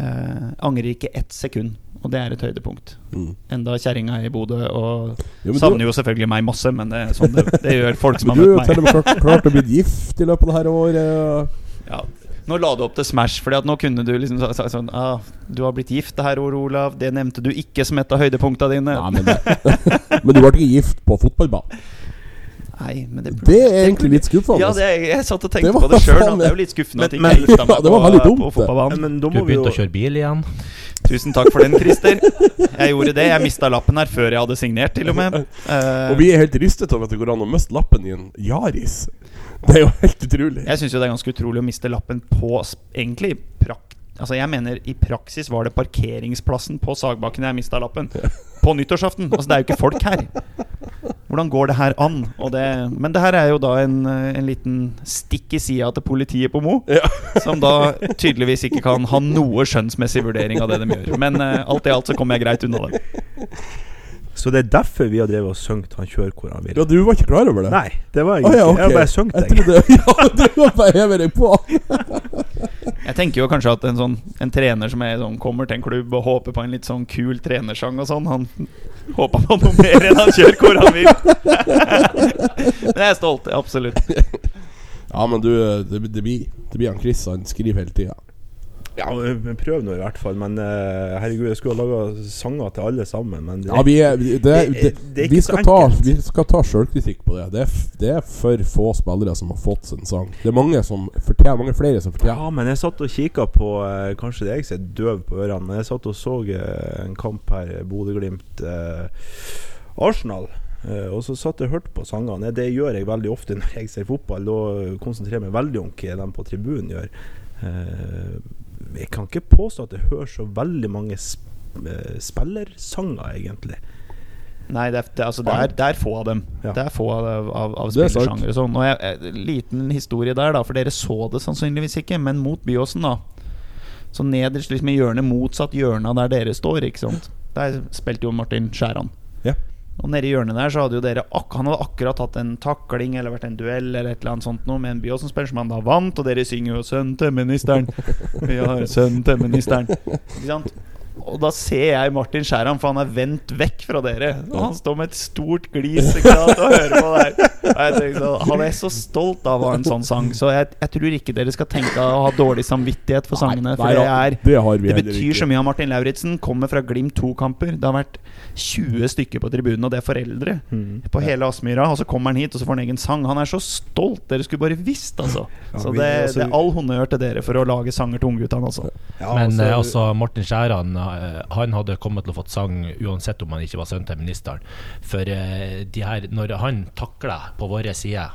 uh, angrer ikke ett sekund. Og det er et høydepunkt. Mm. Enda kjerringa i Bodø og Jo, savner du, jo selvfølgelig meg masse, men det, er sånn det, det gjør [laughs] folk som har du har møtt til og meg. med klart, klart å bli gift i løpet av det her året. Ja. Nå la du opp til Smash, Fordi at nå kunne du liksom sa- så, sånn ah, Du har blitt gift det her året, Olav. Det nevnte du ikke som et av høydepunktene dine. Nei, men, [laughs] men du ble ikke gift på fotballbanen. Nei, men det, Det er egentlig litt skuffende. Ja, det, jeg satt og tenkte på det sjøl. Det er jo litt skuffende at ikke meg Ja, var på, dumt, på fotballbanen. Du begynte jo å kjøre bil igjen. Tusen takk for den, Christer. Jeg gjorde det. Jeg mista lappen her før jeg hadde signert, til og med. Uh... Og vi er helt ristet over at det går an å miste lappen i en Yaris. Det er jo helt utrolig. Jeg syns jo det er ganske utrolig å miste lappen på egentlig prakt Altså jeg mener I praksis var det parkeringsplassen på Sagbakken jeg mista lappen. På nyttårsaften. Altså Det er jo ikke folk her. Hvordan går det her an? Og det, men det her er jo da en, en liten stikk i sida til politiet på Mo. Ja. [laughs] Som da tydeligvis ikke kan ha noe skjønnsmessig vurdering av det de gjør. Men uh, alt i alt så kommer jeg greit unna det. Så det er derfor vi har drevet og sunget 'Han kjører hvor han vil'. Ja, du var ikke klar over det? Nei, det var jeg ikke. ja, okay. Jeg har bare sunget trodde [laughs] Ja, du var bare hever deg på. [laughs] Jeg tenker jo kanskje at en sånn En trener som er sånn, kommer til en klubb og håper på en litt sånn kul trenersang og sånn, han [laughs] håper på noe mer enn han kjører hvor han vil. Men jeg er stolt, absolutt. Ja, men du, det, det, blir, det blir han Chris. Han skriver hele tida. Ja, Prøv nå i hvert fall. Men eh, herregud, jeg skulle ha laga sanger til alle sammen. Men det, Ja, vi, er, det, det, det- er vi, skal ta, vi skal ta sjølkritikk på det. Det er, det er for få spillere som har fått sin sang. Det er mange som fortjener Mange flere som fortjener Ja, men jeg satt og kikka på eh, Kanskje det er jeg som er døv på ørene, men jeg satt og så eh, en kamp her, Bodø-Glimt eh, Arsenal. Uh, og så satt jeg og hørte på sangene. Det gjør jeg veldig ofte [laughs] når jeg ser fotball. Da konsentrerer jeg meg veldig om hva de på tribunen gjør. Eh, jeg kan ikke påstå at jeg hører så veldig mange sp eh, spillersanger, egentlig. Nei, det er, det, altså, det, er, det er få av dem. Ja. Det er få av, av, av er spillersjangere sånn. Og jeg, jeg, liten historie der, da, for dere så det sannsynligvis ikke, men mot Byåsen, da. Så nederst liksom i hjørnet, motsatt hjørne av der dere står, ikke sant. Der spilte jo Martin Skjæran. Ja. Og nede i hjørnet der så hadde jo dere Han hadde akkurat hatt en takling eller vært en duell eller et eller annet sånt noe med en Byåsen-spiller som han da vant, og dere synger jo 'Sønnen til ministeren'. Vi har sønnen til ministeren. Ikke sant? Og da ser jeg Martin Skjæran, for han er vendt vekk fra dere. Og han står med et stort glis sant, og hører på der. Og jeg sånn, Han er så stolt av å ha en sånn sang, så jeg, jeg tror ikke dere skal tenke å ha dårlig samvittighet for sangene. For Nei, det er det har vi det betyr ikke. så mye av Martin Lauritzen. Kommer fra Glimt 2-kamper. Det har vært 20 stykker på tribunen, og det er foreldre på hele Aspmyra. Og så kommer han hit, og så får han egen sang. Han er så stolt! Dere skulle bare visst, altså. Ja, Så det, altså- det er all honnør til dere for å lage sanger til ungguttene, altså. Ja, Men også eh, altså, Martin Skjæran Han hadde kommet til å fått sang uansett om han ikke var sønn til ministeren. For eh, de her, når han takler på vår side,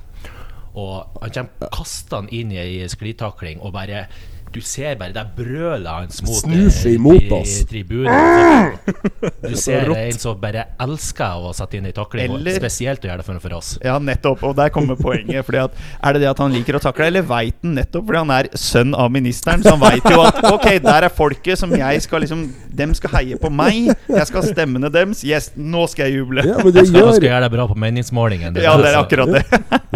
og han kommer kastende inn i ei sklitakling og bare du ser bare det brølet hans mot Snur seg eh, imot oss. tribunen. [laughs] Du ser en som bare elsker å sette inn ei takling, og Eller- spesielt å gjøre det for, for oss. Ja, nettopp. Og der kommer poenget. Fordi at, er det det at han liker å takle, eller veit han nettopp fordi han er sønn av ministeren? Så han veit jo at ok, der er folket som jeg skal liksom Dem skal heie på meg. Jeg skal ha stemmene deres. Yes, nå skal jeg juble. Ja, men det Skal, gjør, skal gjøre det bra på meningsmålingen. Ja, det er akkurat det.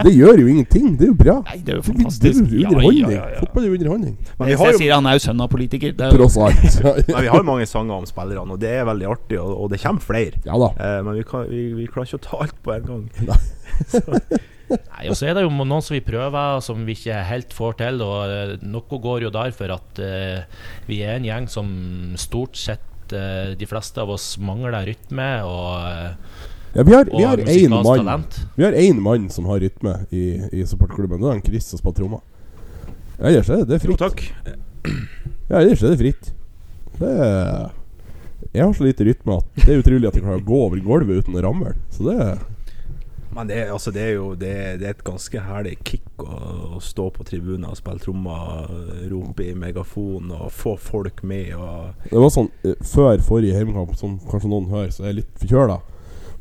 det gjør jo ingenting. Det er jo bra. Nei, det er jo fantastisk. Det er jo Ja, underholdning. ja, ja, ja. Fotball er jo underholdning. Men vi Jeg jo sier han er jo sønn av politiker. Det er jo, Tross alt. [laughs] Men vi har jo mange sanger om spillerne, og det er veldig artig, og, og det kommer flere. Ja da. Eh, men vi, kan, vi, vi klarer ikke å ta alt på en gang. [laughs] [laughs] Nei, og så er det jo noen som vi prøver, som vi ikke helt får til. Og eh, noe går jo der for at uh, vi er en gjeng som stort sett uh, de fleste av oss mangler rytme og, uh, Ja, vi har, vi har én mann har mann som har rytme i, i supportklubben. Det er Chris som spiller trommer. Ellers er det, er Jo, fritt. takk. Ja, ellers er det fritt. Det er Jeg har så lite rytme at det er utrolig at jeg klarer å gå over gulvet uten å ramle. Så det er Men det, altså, det er jo det, det er et ganske herlig kick å, å stå på tribunen og spille trommer, rope i megafon og få folk med. Og, Det var sånn eh, før forrige hjemmekamp, som kanskje noen hører, så er jeg litt forkjøla.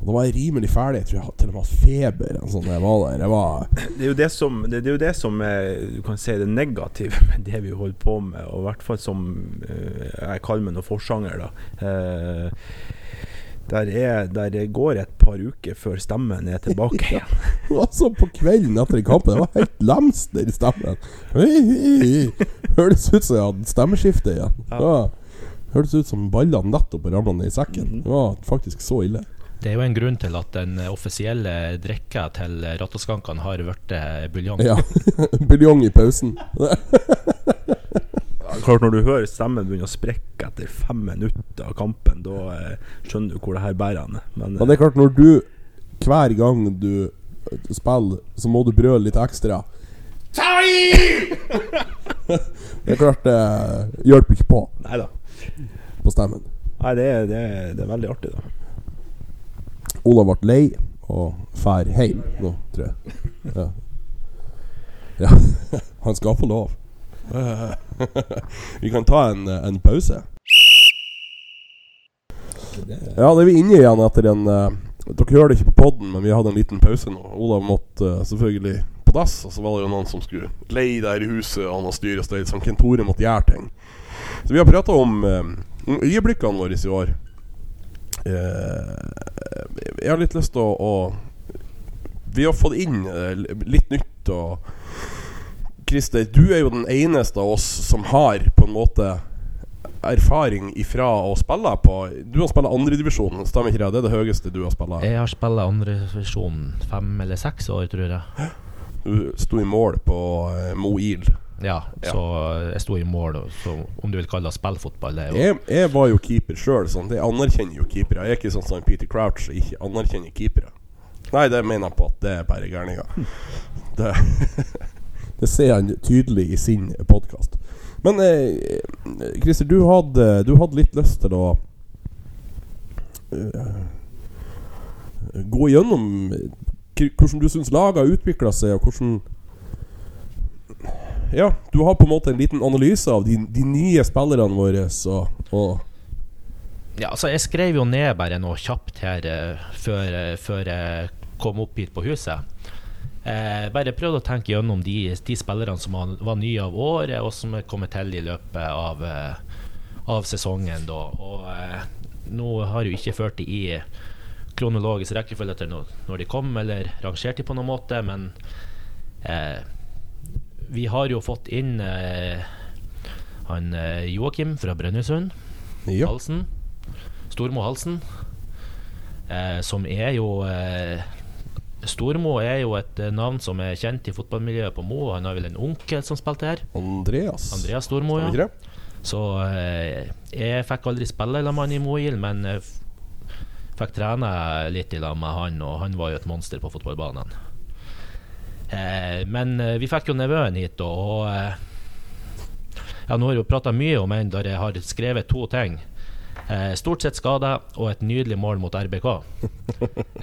Og da var jeg rimelig ferdig. Jeg tror jeg hadde til og med hatt feber sånn jeg var der. Jeg var det er jo det som, det, det er, jo det som er, du kan si det negative med det vi holder på med, og i hvert fall som eh, jeg kaller meg noen forsanger. da Eh, der, er, der går et par uker før stemmen er tilbake igjen. [laughs] Altså på kvelden etter kampen Det var helt lemster i stemmen. Høres ut som jeg hadde stemmeskifte igjen. Ja. Hørtes ut som ballene nettopp ramla ned i sekken. Det var faktisk så ille. Det er jo en grunn til at den offisielle drikka til Rattoskankene har blitt eh, buljong. Ja. [laughs] Buljong i pausen. [laughs] Klart Når du hører stemmen begynne å sprekke etter fem minutter av kampen, da eh, skjønner du hvor det her bærer hen. Men Men det er klart, når du hver gang du spiller, så må du brøle litt ekstra. [laughs] Det er klart det hjelper ikke på nei da. på stemmen. Nei, det er, det, er, det er veldig artig, da. Olav ble lei og fær hjem nå, tror jeg. Ja. ja. [laughs] Han skal få lov. [laughs] Vi kan ta en, en pause. Ja, det er vi inne igjen etter en uh, Dere hører det ikke på podden, men vi hadde en liten pause nå. Olav måtte uh, selvfølgelig på dass, og så var det jo noen som skulle leie der i huset, og han har styr og stell, så Kent måtte gjøre ting. Så vi har prata om, eh, om øyeblikkene våre i år. Eh, jeg har litt lyst til å, å Vi har fått inn eh, litt nytt og Christer, du er jo den eneste av oss som har på en måte erfaring ifra å spille på Du har spilt andredivisjon, stemmer ikke det? Det er det høyeste du har spilt? Jeg har spilt andredivisjon fem eller seks år, tror jeg. Du sto i mål på eh, Mo Il. Ja, Ja. så jeg sto i mål, så om du vil kalle det spillfotball, det er jo Jeg, jeg var jo keeper sjøl, sånn. Jeg anerkjenner jo keepere. Jeg er ikke sånn som Peter Crouch jeg ikke anerkjenner keepere. Nei, det mener jeg på at det er bare gærninger. [laughs] Det, [laughs] det ser han tydelig i sin podkast. Men eh, Christer, du hadde, du hadde litt lyst til å uh, gå gjennom hvordan du syns laget har utvikla seg, og hvordan Ja, du har på en måte en liten analyse av de, de nye spillerne våre, Så, og Ja, altså jeg skrev jo ned bare noe kjapt her eh, før, eh, før jeg kom opp hit på huset. Eh, bare prøvde å tenke gjennom de, de spillerne som var, nye av året, og som er kommet til i løpet av, av sesongen. Da. Og nå har jo ikke ført de i kronologisk rekkefølge etter når de kom, eller rangert de på noen måte, men eh, vi har jo fått inn eh, han eh, Joakim fra Brønnøysund. Ja. Halsen. Stormo Halsen. Eh, som er jo eh, Stormo er jo et eh, navn som er kjent i fotballmiljøet på Mo. Han har vel en onkel som spilte her. Andreas. Andreas Stormo, ja. Så eh, jeg fikk aldri spille i lag med han i Mohild, men fikk trene litt i lag med han, og han var jo et monster på fotballbanen. Eh, men eh, vi fikk jo nevøen hit, og, og eh, ja, nå har jeg prata mye om en der jeg har skrevet to ting. Eh, stort sett skada og et nydelig mål mot RBK. [laughs]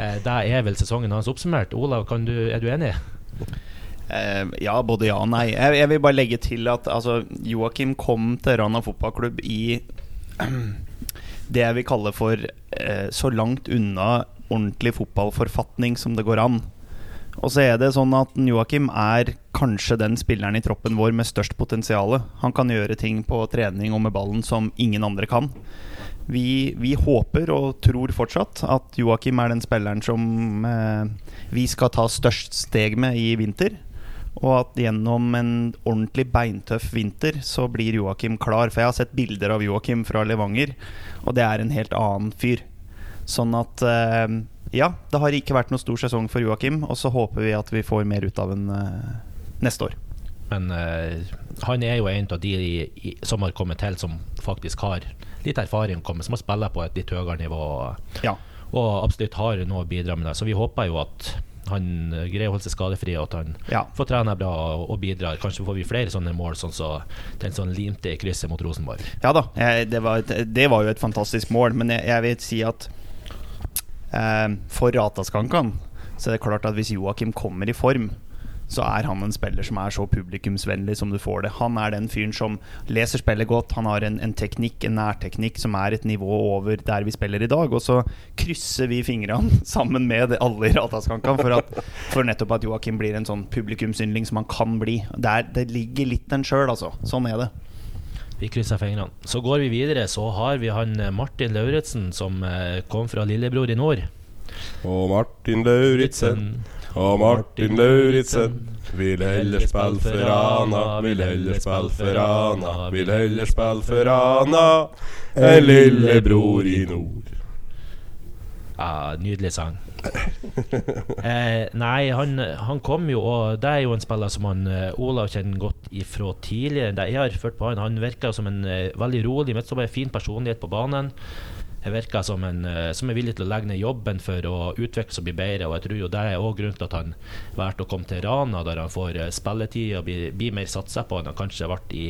Eh, det er vel sesongen hans oppsummert. Olav, kan du, er du enig? Eh, ja, både ja og nei. Jeg, jeg vil bare legge til at altså, Joakim kom til Rana fotballklubb i [clears throat] det jeg vil kalle for eh, så langt unna ordentlig fotballforfatning som det går an. Og så er det sånn at Joakim er kanskje den spilleren i troppen vår med størst potensial. Han kan gjøre ting på trening og med ballen som ingen andre kan. Vi, vi håper og tror fortsatt at Joakim er den spilleren som eh, vi skal ta størst steg med i vinter. Og at gjennom en ordentlig beintøff vinter så blir Joakim klar. For jeg har sett bilder av Joakim fra Levanger, og det er en helt annen fyr. Sånn at eh, ja, det har ikke vært noen stor sesong for Joakim, og så håper vi at vi får mer ut av ham eh, neste år. Men uh, han er jo en av de i, i, som har kommet til som faktisk har litt erfaring, kommet, som har spilt på et litt høyere nivå. Ja. Og absolutt har noe å bidra med det. Så vi håper jo at han eh, greier å holde seg skadefri, og at han Ja. får trene bra og, og bidrar. Kanskje får vi flere sånne mål, sånn som den som limte i krysset mot Rosenborg. Ja da, jeg, det, var et, det var jo et fantastisk mål, men jeg, jeg vil si at for Rataskankan så er det klart at hvis Joakim kommer i form, så er han en spiller som er så publikumsvennlig som du får det. Han er den fyren som leser spillet godt. Han har en, en teknikk, en nærteknikk, som er et nivå over der vi spiller i dag. Og så krysser vi fingrene [laughs] sammen med alle i Rataskankan for, for nettopp at Joakim blir en sånn publikumsyndling som han kan bli. Det, er, det ligger litt den sjøl, altså. Sånn er det. Vi krysser fingrene. Så går vi videre, så har vi han eh, Martin Lauritzen, som eh, kom fra Lillebror i nord. Og Martin Lauritzen. Og Martin Lauritzen vil heller spille for Rana, vil heller spille for Rana, vil heller spille for Rana enn lillebror i nord. Ja, nydelig sang. [laughs] eh, nei, han, han kom jo, og det er jo en spiller som han eh, Olav kjenner godt ifra tidligere. Det jeg har ført på han, han virker som en uh, veldig rolig midtstopper, fin personlighet på banen. Jeg virker som en uh, som er villig til å legge ned jobben for å utvikle seg og bli bedre. Og jeg tror jo det er også grunnen til at han valgte å komme til Rana, der han får spilletid og blir, blir mer satsa på enn han kanskje ble i,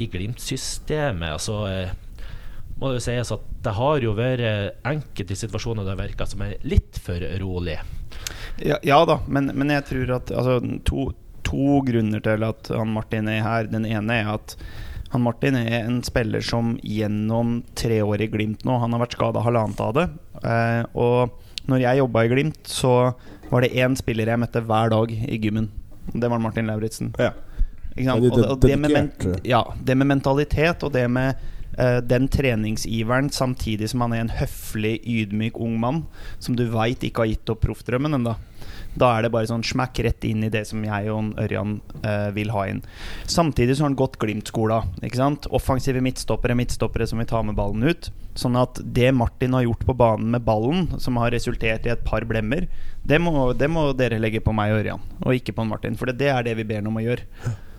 i Glimt-systemet. Altså, eh, må det jo sies at det har jo vært enkelte situasjoner der det virker som er litt for rolig. Ja, ja da, men, men jeg tror at altså, to, to grunner til at han Martin er her. Den ene er at han Martin er en spiller som gjennom tre år i Glimt nå Han har vært skada halvannet av det. Eh, og når jeg jobba i Glimt, så var det én spiller jeg møtte hver dag i gymmen. Det var Martin Lauritzen. Ja. Ikke sant? Veldig Og, det- og det, med ja, det med mentalitet og det med eh, den treningsiveren samtidig som han er en høflig, ydmyk ung mann som du veit ikke har gitt opp proffdrømmen ennå. Da er det bare sånn smekk rett inn i det som jeg og Ørjan eh, vil ha inn. Samtidig så har han gått Glimt-skola. Offensive midtstoppere, midtstoppere som vil ta med ballen ut. Sånn at det Martin har gjort på banen med ballen, som har resultert i et par blemmer, det må, det må dere legge på meg og Ørjan, og ikke på Martin. For det, det er det vi ber ham om å gjøre.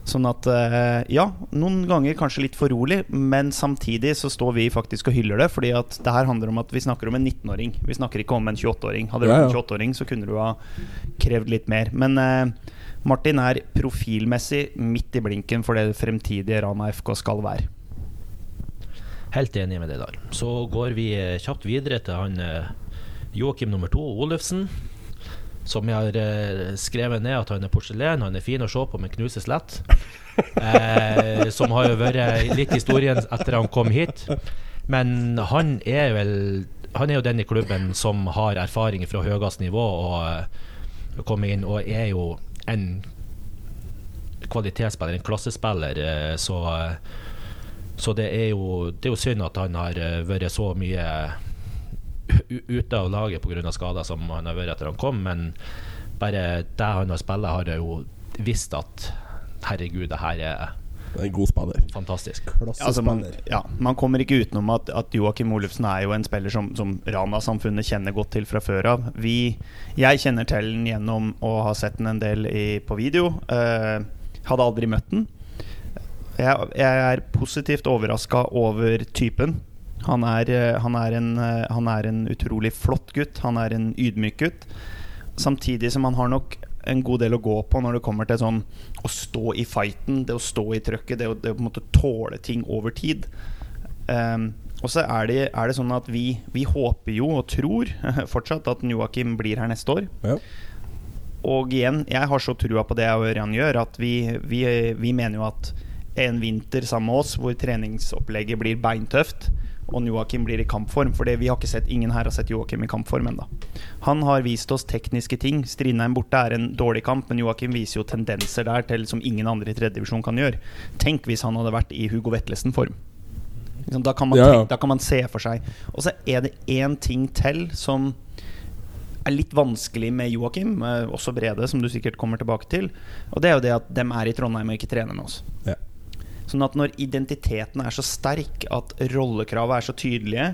Sånn at eh, ja, noen ganger kanskje litt for rolig, men samtidig så står vi faktisk og hyller det. Fordi at det her handler om at vi snakker om en 19-åring. Vi snakker ikke om en 28-åring. Hadde du Ja, vært en ja. 28-åring, så kunne du ha krevd litt mer. Men eh, Martin er profilmessig midt i blinken for det fremtidige Rana FK skal være. Helt enig med det der. Så går vi eh, kjapt videre til han eh, Joakim nummer to, Olufsen. Som jeg har eh, skrevet ned at han er porselen. Han er fin å se på, men knuses lett. [laughs] Eh, som har jo vært litt historien etter han kom hit. Men han er vel Han er jo den i klubben som har erfaring fra høyest nivå og eh, komme inn, og er jo en kvalitetsspiller, en klassespiller. eh, så så det er, jo, det er jo synd at han har vært så mye ute av laget pga. skader som han har vært etter han kom, men bare det han har spilt, har jeg jo visst at herregud, det her er En god spiller. fantastisk. Altså, man, ja, man kommer ikke utenom at, at Joakim Olufsen er jo en spiller som, som Rana-samfunnet kjenner godt til fra før av. Vi, jeg kjenner til den gjennom å ha sett den en del i, på video. Eh, hadde aldri møtt den. Jeg, jeg er positivt overraska over typen. Han er, eh, han, er en, eh, han er en utrolig flott gutt. Han er en ydmyk gutt. Samtidig som han har nok en god del å gå på når det kommer til sånn å stå i fighten, det å stå i trøkket, det å, det å på en måte tåle ting over tid. Um, og så er det, er det sånn at vi, vi håper jo og tror [laughs] fortsatt at Joakim blir her neste år. Ja. Og igjen, jeg har så trua på det Ørjan gjør, at vi, vi, vi mener jo at en vinter sammen med oss hvor treningsopplegget blir beintøft, og Joakim blir i kampform. For vi har ikke sett, ingen her har sett Joakim i kampform ennå. Han har vist oss tekniske ting. Strindheim borte er en dårlig kamp, men Joakim viser jo tendenser der til som ingen andre i tredjedivisjon kan gjøre. Tenk hvis han hadde vært i Hugo Vetlesen-form. Liksom, Da, kan man Ja, ja. da kan man se for seg. Og så er det én ting til som er litt vanskelig med Joakim, eh, også Brede, som du sikkert kommer tilbake til. Og det er jo det at dem er i Trondheim og ikke trener med oss. Ja. Sånn at når identiteten er så sterk, at rollekravet er så tydelige,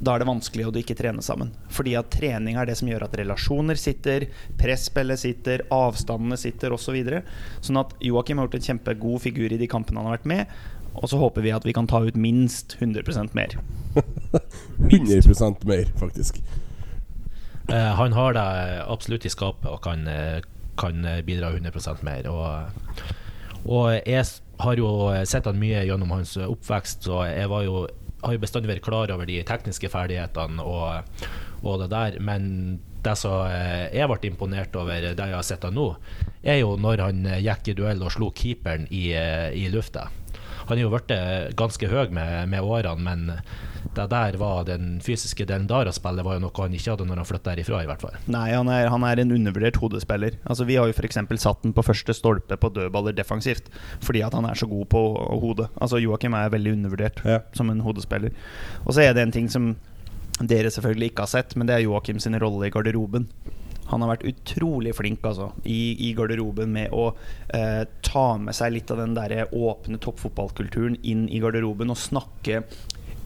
da er det vanskelig å ikke trene sammen. Fordi at trening er det som gjør at relasjoner sitter, presspillet sitter, avstandene sitter osv. Så videre. sånn at Joakim har gjort en kjempegod figur i de kampene han har vært med. Og så håper vi at vi kan ta ut minst 100% mer. [laughs] 100% mer, faktisk. Eh, han har det absolutt i skapet og kan, eh, kan bidra 100% mer. Og, og s- har jo sett han mye gjennom hans oppvekst, så jeg var jo, har jo bestandig vært klar over de tekniske ferdighetene og, og det der. Men det som eh, jeg ble imponert over, det jeg har sett han nå, er jo når han eh, gikk i duell og slo keeperen i, eh, i lufta. Han er jo blitt ganske høy med, med årene, men det der var den fysiske delen der av spillet var jo noe han ikke hadde når han flytta herifra, i hvert fall. Nei, han er, han er en undervurdert hodespiller. Altså, vi har jo f.eks. satt den på første stolpe på dødballer defensivt fordi at han er så god på hodet. Altså, Joakim er veldig undervurdert Ja. som en hodespiller. Og så er det en ting som dere selvfølgelig ikke har sett, men det er Joakim sin rolle i garderoben. Han har vært utrolig flink altså, i, i garderoben med å eh, ta med seg litt av den der åpne toppfotballkulturen inn i garderoben og snakke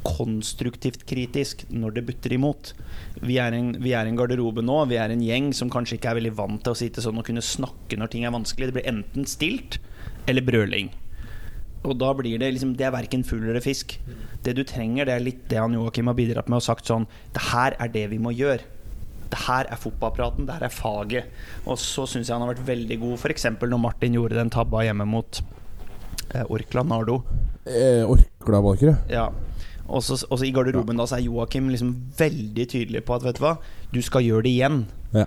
konstruktivt kritisk når det butter imot. Vi er, en, vi er en garderobe nå, vi er en gjeng som kanskje ikke er veldig vant til å sitte sånn og kunne snakke når ting er vanskelig. Det blir enten stilt eller brøling. Og da blir det liksom Det er verken fugl eller fisk. Det du trenger, det er litt det han Joakim har bidratt med og sagt sånn Det her er det vi må gjøre. Det her er fotballpraten, det her er faget. Og så syns jeg han har vært veldig god, f.eks. når Martin gjorde den tabba hjemme mot eh, Orkla Nardo. Eh, Orkla, var ikke det? Ja. Og så i garderoben da så er Joakim liksom veldig tydelig på at vet du hva, du skal gjøre det igjen. Ja.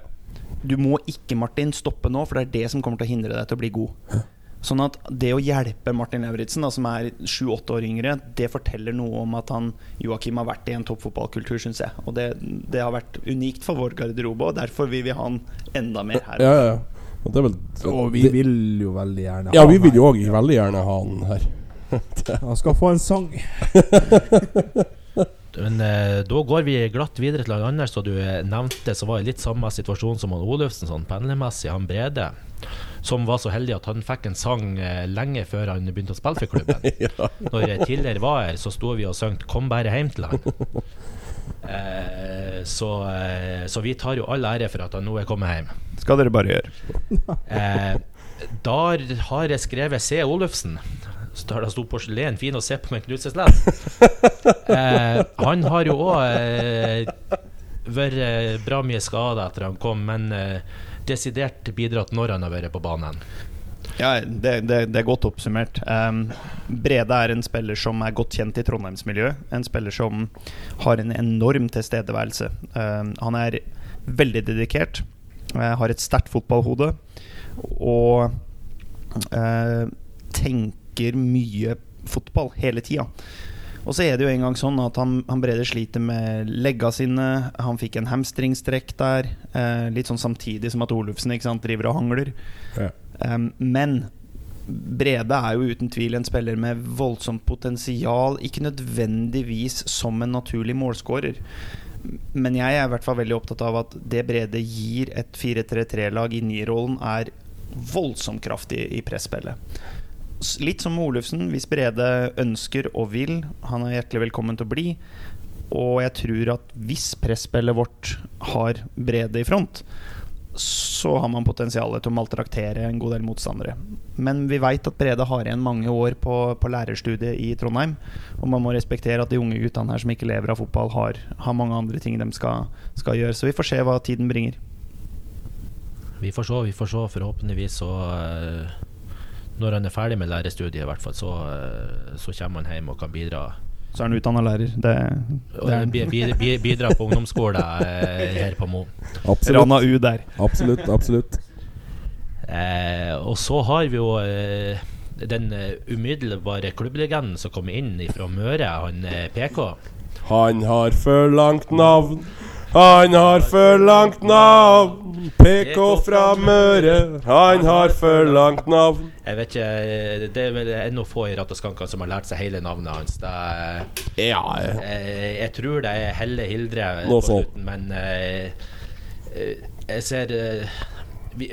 Du må ikke, Martin, stoppe nå, for det er det som kommer til å hindre deg til å bli god. Sånn at det å hjelpe Martin Lauritzen, som er sju-åtte år yngre, det forteller noe om at han Joakim har vært i en toppfotballkultur, syns jeg. Og det, det har vært unikt for vår garderobe, og derfor vil vi ha han enda mer her. Ja, ja, ja. Og det er vel Og vi det, vil jo veldig gjerne ha Ja, ha vi vil jo her. òg veldig gjerne ha han her. Han skal få en sang. [laughs] Men eh, da går vi glatt videre til han andre som du eh, nevnte, som var i litt samme situasjon som han Olufsen, sånn pendlermessig. Han Brede, som var så heldig at han fikk en sang eh, lenge før han begynte å spille for klubben. [laughs] Når jeg tidligere var her, så sto vi og sang 'Kom bare hjem til han'. [laughs] Eh, så, eh, så vi tar jo all ære for at han nå er kommet hjem. Skal dere bare gjøre. [laughs] Eh, der har jeg skrevet C. Olufsen. Så der det stort porselen, fin å se på med knuseslett. [laughs] Eh, han har jo òg eh, vært eh, bra mye skada etter han kom, men eh, desidert bidratt når han har vært på banen. Ja, det, det, det er godt oppsummert. Um, Brede er en spiller som er godt kjent i Trondheimsmiljøet. En spiller som har en enorm tilstedeværelse. Um, han er veldig dedikert, eh, har et sterkt fotballhode og uh, tenker mye fotball hele tida. Og så er det jo en gang sånn at han, han Brede sliter med legga sine. Han fikk en hamstringstrekk der, eh, litt sånn samtidig som at Olufsen sant, driver og hangler. Ja. Um, men Brede er jo uten tvil en spiller med voldsomt potensial, ikke nødvendigvis som en naturlig målskårer. Men jeg er i hvert fall veldig opptatt av at det Brede gir et 4-3-3-lag i nierrollen, er voldsomt kraftig i presspillet. Litt som Olufsen, hvis Brede ønsker og vil, han er hjertelig velkommen til å bli. Og jeg tror at hvis presspillet vårt har Brede i front, så har man potensial til å maltraktere en god del motstandere. Men vi veit at Brede har igjen mange år på, på lærerstudiet i Trondheim. Og man må respektere at de unge guttene her som ikke lever av fotball, har, har mange andre ting de skal, skal gjøre. Så vi får se hva tiden bringer. Vi får se, vi får se. Forhåpentligvis så eh, Når han er ferdig med lærerstudiet, i hvert fall, så, eh, så kommer han hjem og kan bidra. Så er han utdanna lærer. Det, det er bi- bi- bidra på ungdomsskole eh, her på Mo. Absolutt. Rana U der. Absolutt. absolutt. Eh, og så har vi jo eh, den eh, umiddelbare klubblegenden som kommer inn fra Møre, han eh, PK. Han har for langt navn. Han har for langt navn. PK fra Møre. Han har for langt navn. Jeg vet ikke, eh, Det er vel ennå få i Rattaskankan som har lært seg hele navnet hans. Det er, Ja, jeg, jeg tror det er Helle Hildre på slutten, men eh, eh, jeg ser eh, vi,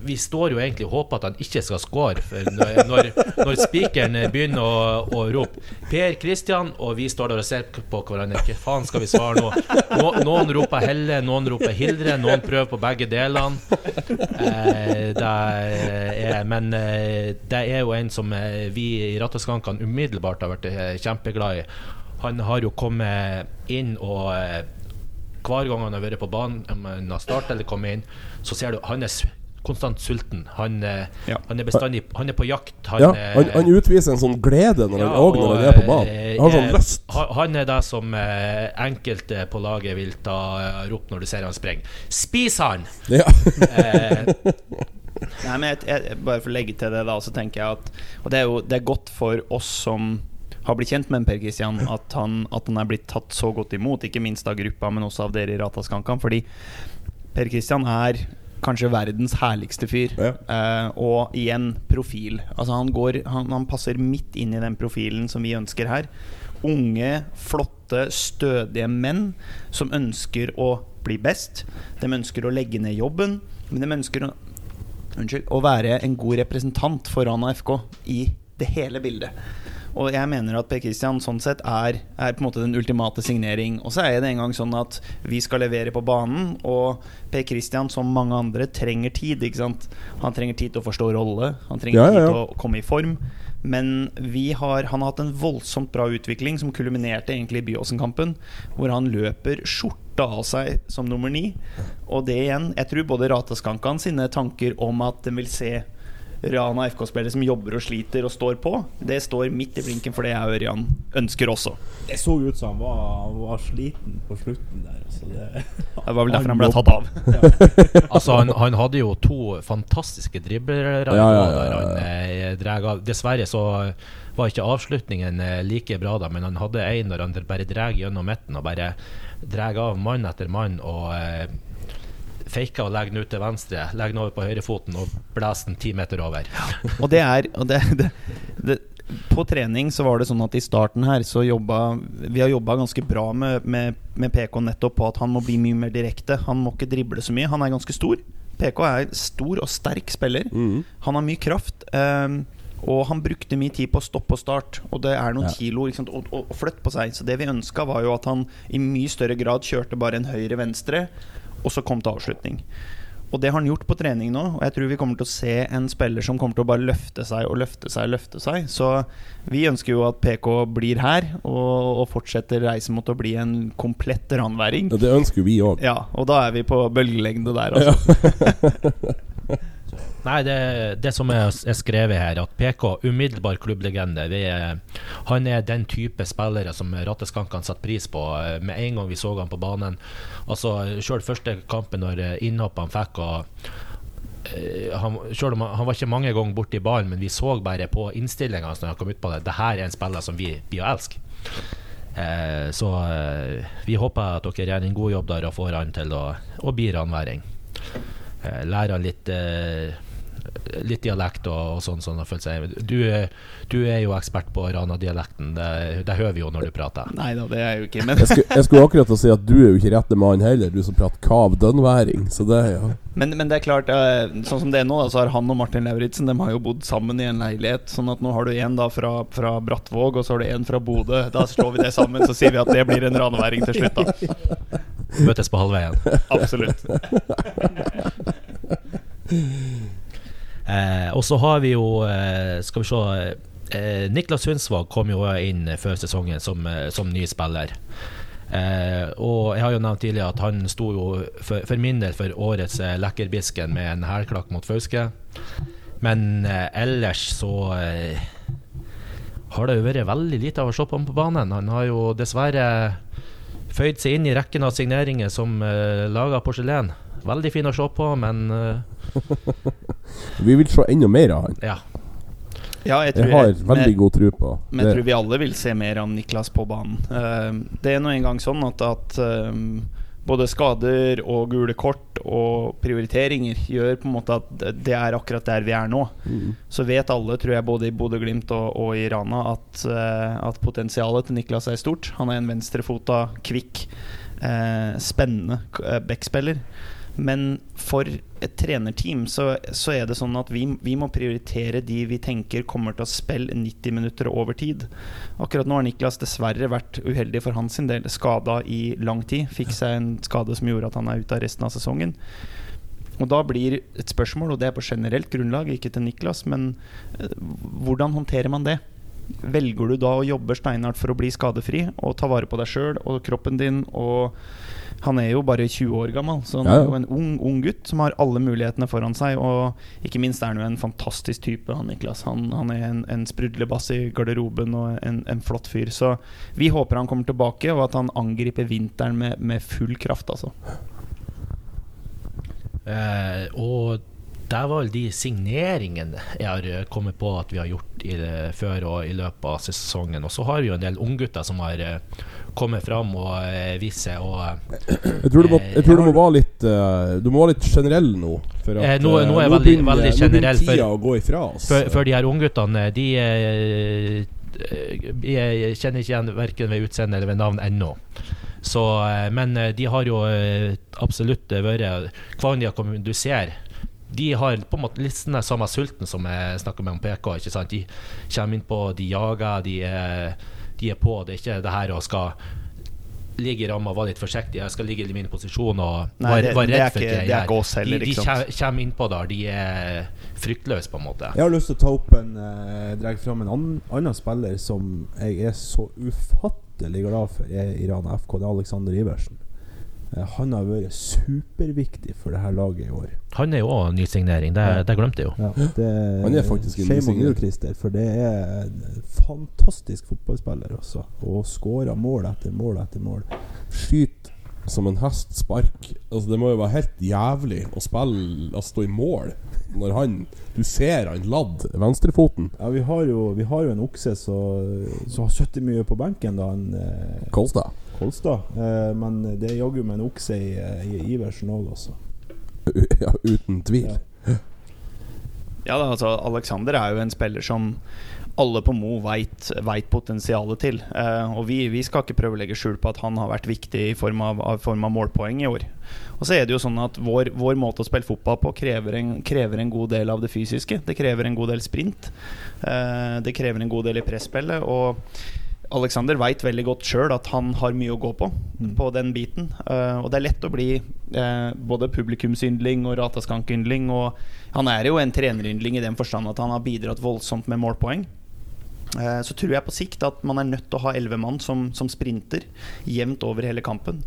vi står jo egentlig og håper at han ikke skal score. Når, når, når spikeren begynner å, å rope 'Per Kristian', og vi står der og ser på hverandre, hva faen skal vi svare nå? No, noen roper Helle, noen roper Hildre, noen prøver på begge delene. Eh, det er, men eh, det er jo en som eh, vi i Ratteskankan umiddelbart har vært eh, kjempeglad i. Han har jo kommet inn og hver gang han har vært på banen, om han har startet eller kommet inn, så ser du han er s- konstant sulten. Han, eh, Ja. han er bestandig Han er på jakt. Han, ja eh, han, han utviser en sånn glede når han, og når han er på banen. eh, Han har sånn lyst. han- er det som enkelte på laget vil ta rop når du ser han sprenge. Spis han! Ja. [laughs] Nei, men jeg, jeg, Bare for å legge til det, da, så tenker jeg at Og det er jo det er godt for oss som har blitt kjent med Per Kristian, at han, at han er blitt tatt så godt imot, ikke minst av gruppa, men også av dere i Rataskankan. Fordi Per Kristian er kanskje verdens herligste fyr. Ja. Uh, og igjen profil. Altså han, går, han, han passer midt inn i den profilen som vi ønsker her. Unge, flotte, stødige menn som ønsker å bli best. De ønsker å legge ned jobben, men de ønsker å, unnskyld, å være en god representant for Rana FK i det hele bildet. Og jeg mener at Per Kristian sånn sett er, er på en måte den ultimate signering. Og så er det en gang sånn at vi skal levere på banen, og Per Kristian, som mange andre, trenger tid. ikke sant? Han trenger tid til å forstå rolle, han trenger Ja, ja, tid til å komme i form. Men vi har, han har hatt en voldsomt bra utvikling som kulminerte egentlig i Byåsen-kampen, hvor han løper skjorta av seg som nummer ni. Og det igjen, jeg tror både Rateskankan sine tanker om at de vil se Rana FK-spillere som jobber og sliter og står på, det står midt i blinken for det jeg og Ørjan ønsker også. Det så ut som han var, han var sliten på slutten der. Så det, [laughs] Det var vel derfor han ble tatt av. [laughs] [laughs] altså, han, han hadde jo to fantastiske driblere. Ja, ja, ja, ja. eh. Dessverre så var ikke avslutningen eh, like bra, da, men han hadde en når han bare drar gjennom midten og bare drar av mann etter mann. og eh, Faker og legger den ut til venstre, legger den over på høyrefoten og blåser den ti meter over. Og det er og det, det, det, På trening så var det sånn at i starten her så jobba Vi har jobba ganske bra med, med, med PK nettopp på at han må bli mye mer direkte. Han må ikke drible så mye. Han er ganske stor. PK er stor og sterk spiller. Mm. Han har mye kraft. Um, og han brukte mye tid på stopp og start, og det er noen Ja. kilo sant, å, å, å flytte på seg. Så det vi ønska, var jo at han i mye større grad kjørte bare en høyre-venstre, og så kom til avslutning. Og det har han gjort på trening nå, og jeg tror vi kommer til å se en spiller som kommer til å bare løfte seg og løfte seg og løfte seg. Så vi ønsker jo at PK blir her, og, og fortsetter reisen mot å bli en komplett ranværing. Ja, det ønsker vi òg. Ja, og da er vi på bølgelengde der, altså. [laughs] Nei, det, det som er, skrevet her, at PK, umiddelbar klubblegende er, Han er den type spillere som ratteskankene setter pris på eh, med en gang vi så han på banen. Altså, Sjøl første kampen når eh, innhoppet han fikk og eh, han, selv om han, han var ikke mange ganger borti ballen, men vi så bare på innstillinga når han kom ut på det. Det her er en spiller som vi blir å elske. Eh, så eh, vi håper at dere gjør en god jobb der og får han til å, å bli ranværing. Eh, lære han litt eh, litt dialekt og, og sånn. sånn seg. Du, du er jo ekspert på Rana-dialekten, det, det hører vi jo når du prater. Nei da, det er jeg jo ikke. [laughs] Men, Jeg skulle, jeg skulle akkurat å si at du er jo ikke rette mann heller, du som prater kav dønnværing. Så det, ja. men, men det er klart, eh, sånn som det er nå, så har han og Martin Lauritzen De har jo bodd sammen i en leilighet. Sånn at nå har du en da fra, fra Brattvåg, og så har du en fra Bodø. Da slår vi det sammen, så sier vi at det blir en ranværing til slutt, da. Møtes på halvveien. Absolutt. [laughs] Eh, og så har vi jo, eh, skal vi se eh, Niklas Sundsvåg kom jo inn før sesongen som, eh, som ny spiller. Eh, og jeg har jo nevnt tidligere at han sto jo for, for min del for årets eh, Lekkerbisken med en hælklakk mot Fauske. Men eh, ellers så eh, har det jo vært veldig lite av å se på ham på banen. Han har jo dessverre føyd seg inn i rekken av signeringer som eh, lager porselen. Veldig fin å se på, men eh, [laughs] Vi vil se enda mer av han. ja. Ja, jeg Jeg har jeg- veldig med, god tro på Men jeg tror vi alle vil se mer av Niklas på banen. Uh, det er nå engang sånn at, at um, både skader og gule kort og prioriteringer gjør på en måte at det er akkurat der vi er nå. Mm. Så vet alle, tror jeg, både i Bodø-Glimt og, og i Rana, at, uh, at potensialet til Niklas er stort. Han er en venstrefota, kvikk, uh, spennende backspiller. Men for et trenerteam så, så er det sånn at vi, vi må prioritere de vi tenker kommer til å spille 90 minutter over tid. Akkurat nå har Niklas dessverre vært uheldig for hans del, skada i lang tid. Fikk seg en skade som gjorde at han er ute av resten av sesongen. Og da blir et spørsmål, og det er på generelt grunnlag, ikke til Niklas, men eh, hvordan håndterer man det? Velger du da å jobbe steinhardt for å bli skadefri og ta vare på deg sjøl og kroppen din? Og han er jo bare 20 år gammel, så han Ja, ja. er jo en ung, ung gutt som har alle mulighetene foran seg. Og ikke minst er han jo en fantastisk type, han Niklas. Han, han er en, en sprudlebass i garderoben og en, en flott fyr. Så vi håper han kommer tilbake, og at han angriper vinteren med, med full kraft, altså. Eh, og det var vel de signeringene jeg har eh, kommet på at vi har gjort i det, før og i løpet av sesongen. Og så har vi jo en del unggutter som har eh, kommet fram og eh, vist seg. Og, Jeg tror du må, jeg tror du må være litt Du må være litt generell nå. For at, nå- nå er jeg veldig- veldig generell, for- for, for de her ungguttene, de Jeg kjenner ikke igjen verken ved utseende eller ved navn ennå. Så, men de har jo absolutt vært Hva enn de har kommet Du ser de har på en måte litt den samme sulten som jeg snakker med om PK. Ikke sant? De kommer inn på, de jager, de er, de er på. Det er ikke det her å skal ligge i ramma og være litt forsiktig. Jeg skal ligge i min posisjon og være, det- det redd for ikke- ikke jeg gjør. heller, De, de kommer innpå der. De er fryktløse, på en måte. Jeg har lyst til å ta opp en eh, Dra fram en annen, annen spiller som jeg er så ufattelig glad for er i Rana FK. Det er Alexander Iversen. Eh, han har vært superviktig for det her laget i år. Han er jo òg nysignering, det, Ja. det glemte jeg jo. Ja, det, [gasps] Han er faktisk en nysignering. for det er en fantastisk fotballspiller også. Og skårer mål etter mål etter mål. Skyter som en hest spark. Altså, det må jo være helt jævlig å spille Altså stå i mål når han Du ser han ladd venstrefoten. Ja, vi har jo, vi har jo en okse som har sittet mye på benken, da. han eh, Kolstad. Kolstad. Eh, men det er jaggu meg en okse i, i Iversen òg, altså. [laughs] Ja, uten tvil. Ja. Ja, altså Alexander er jo en spiller som alle på Mo veit potensialet til. Eh, og vi, vi skal ikke prøve å legge skjul på at han har vært viktig i form av, av, form av målpoeng i år. Og så er det jo sånn at vår, vår måte å spille fotball på krever en, krever en god del av det fysiske. Det krever en god del sprint. Eh, det krever en god del i presspillet. Og Alexander veit veldig godt sjøl at han har mye å gå på Mm. på den biten. Uh, og det er lett å bli uh, både publikumsyndling og rataskankyndling. Og han er jo en treneryndling i den forstand at han har bidratt voldsomt med målpoeng. Uh, så tror jeg på sikt at man er nødt til å ha elleve mann som, som sprinter jevnt over hele kampen.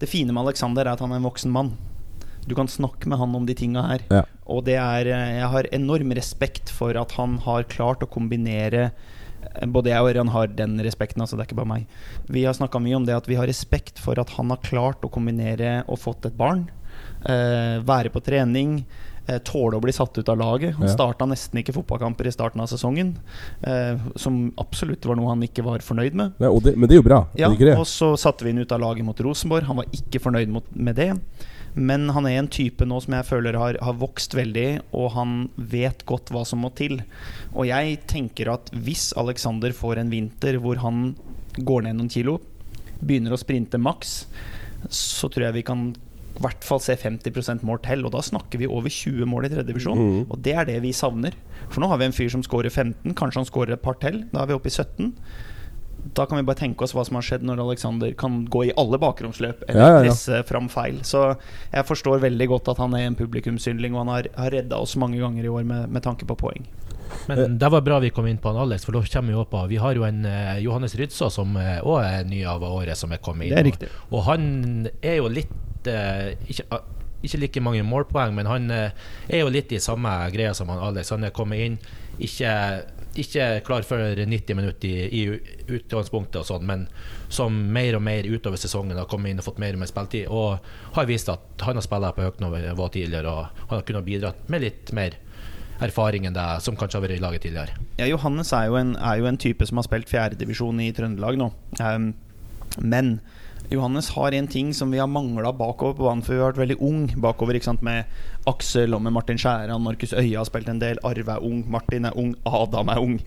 Det fine med Alexander er at han er en voksen mann. Du kan snakke med han om de tinga her. Ja. Og det er Jeg har enorm respekt for at han har klart å kombinere både jeg og Ørjan har den respekten, altså det er ikke bare meg. Vi har snakka mye om det at vi har respekt for at han har klart å kombinere og fått et barn. eh, være på trening, eh, tåle å bli satt ut av laget. Han Ja. starta nesten ikke fotballkamper i starten av sesongen, eh, som absolutt var noe han ikke var fornøyd med. Ja, det, men det er jo bra, Ja, er og så satte vi han ut av laget mot Rosenborg. Han var ikke fornøyd mot, med det. Men han er en type nå som jeg føler har, har vokst veldig, og han vet godt hva som må til. Og jeg tenker at hvis Alexander får en vinter hvor han går ned noen kilo, begynner å sprinte maks, så tror jeg vi kan i hvert fall se 50% mål til. Og da snakker vi over 20 mål i tredjedivisjon. Mm. Og det er det vi savner. For nå har vi en fyr som scorer 15, kanskje han scorer et par til. Da er vi oppe i 17. Da kan vi bare tenke oss hva som har skjedd når Alexander kan gå i alle bakromsløp eller Ja, ja, ja. presse fram feil. Så jeg forstår veldig godt at han er en publikumsyndling, og han har, har redda oss mange ganger i år med, med tanke på poeng. Men det var bra vi kom inn på han Alex, for da kommer vi opp på Vi har jo en eh, Johannes Rydsaa som òg er ny av året, som er kommet inn. Det er og- Og han er jo litt eh, ikke, ah, ikke like mange målpoeng, men han eh, er jo litt i samme greia som han Alex. Han er kommet inn, ikke, ikke klar for 90 minutter i, i utgangspunktet, og sånn, men som mer og mer utover sesongen har kommet inn og fått mer og mer spilletid. Og har vist at han har spilt på høyt nivå tidligere, og han har kunnet bidratt med litt mer erfaring enn det som kanskje har vært i laget tidligere. Ja, Johannes er jo en, er jo en type som har spilt fjerdedivisjon i Trøndelag nå. um, men Johannes har en ting som vi har mangla bakover på banen, for vi har vært veldig ung bakover. ikke sant, Med Aksel og med Martin Skjæran, Markus Øya har spilt en del. Arve er ung, Martin er ung, Adam er ung.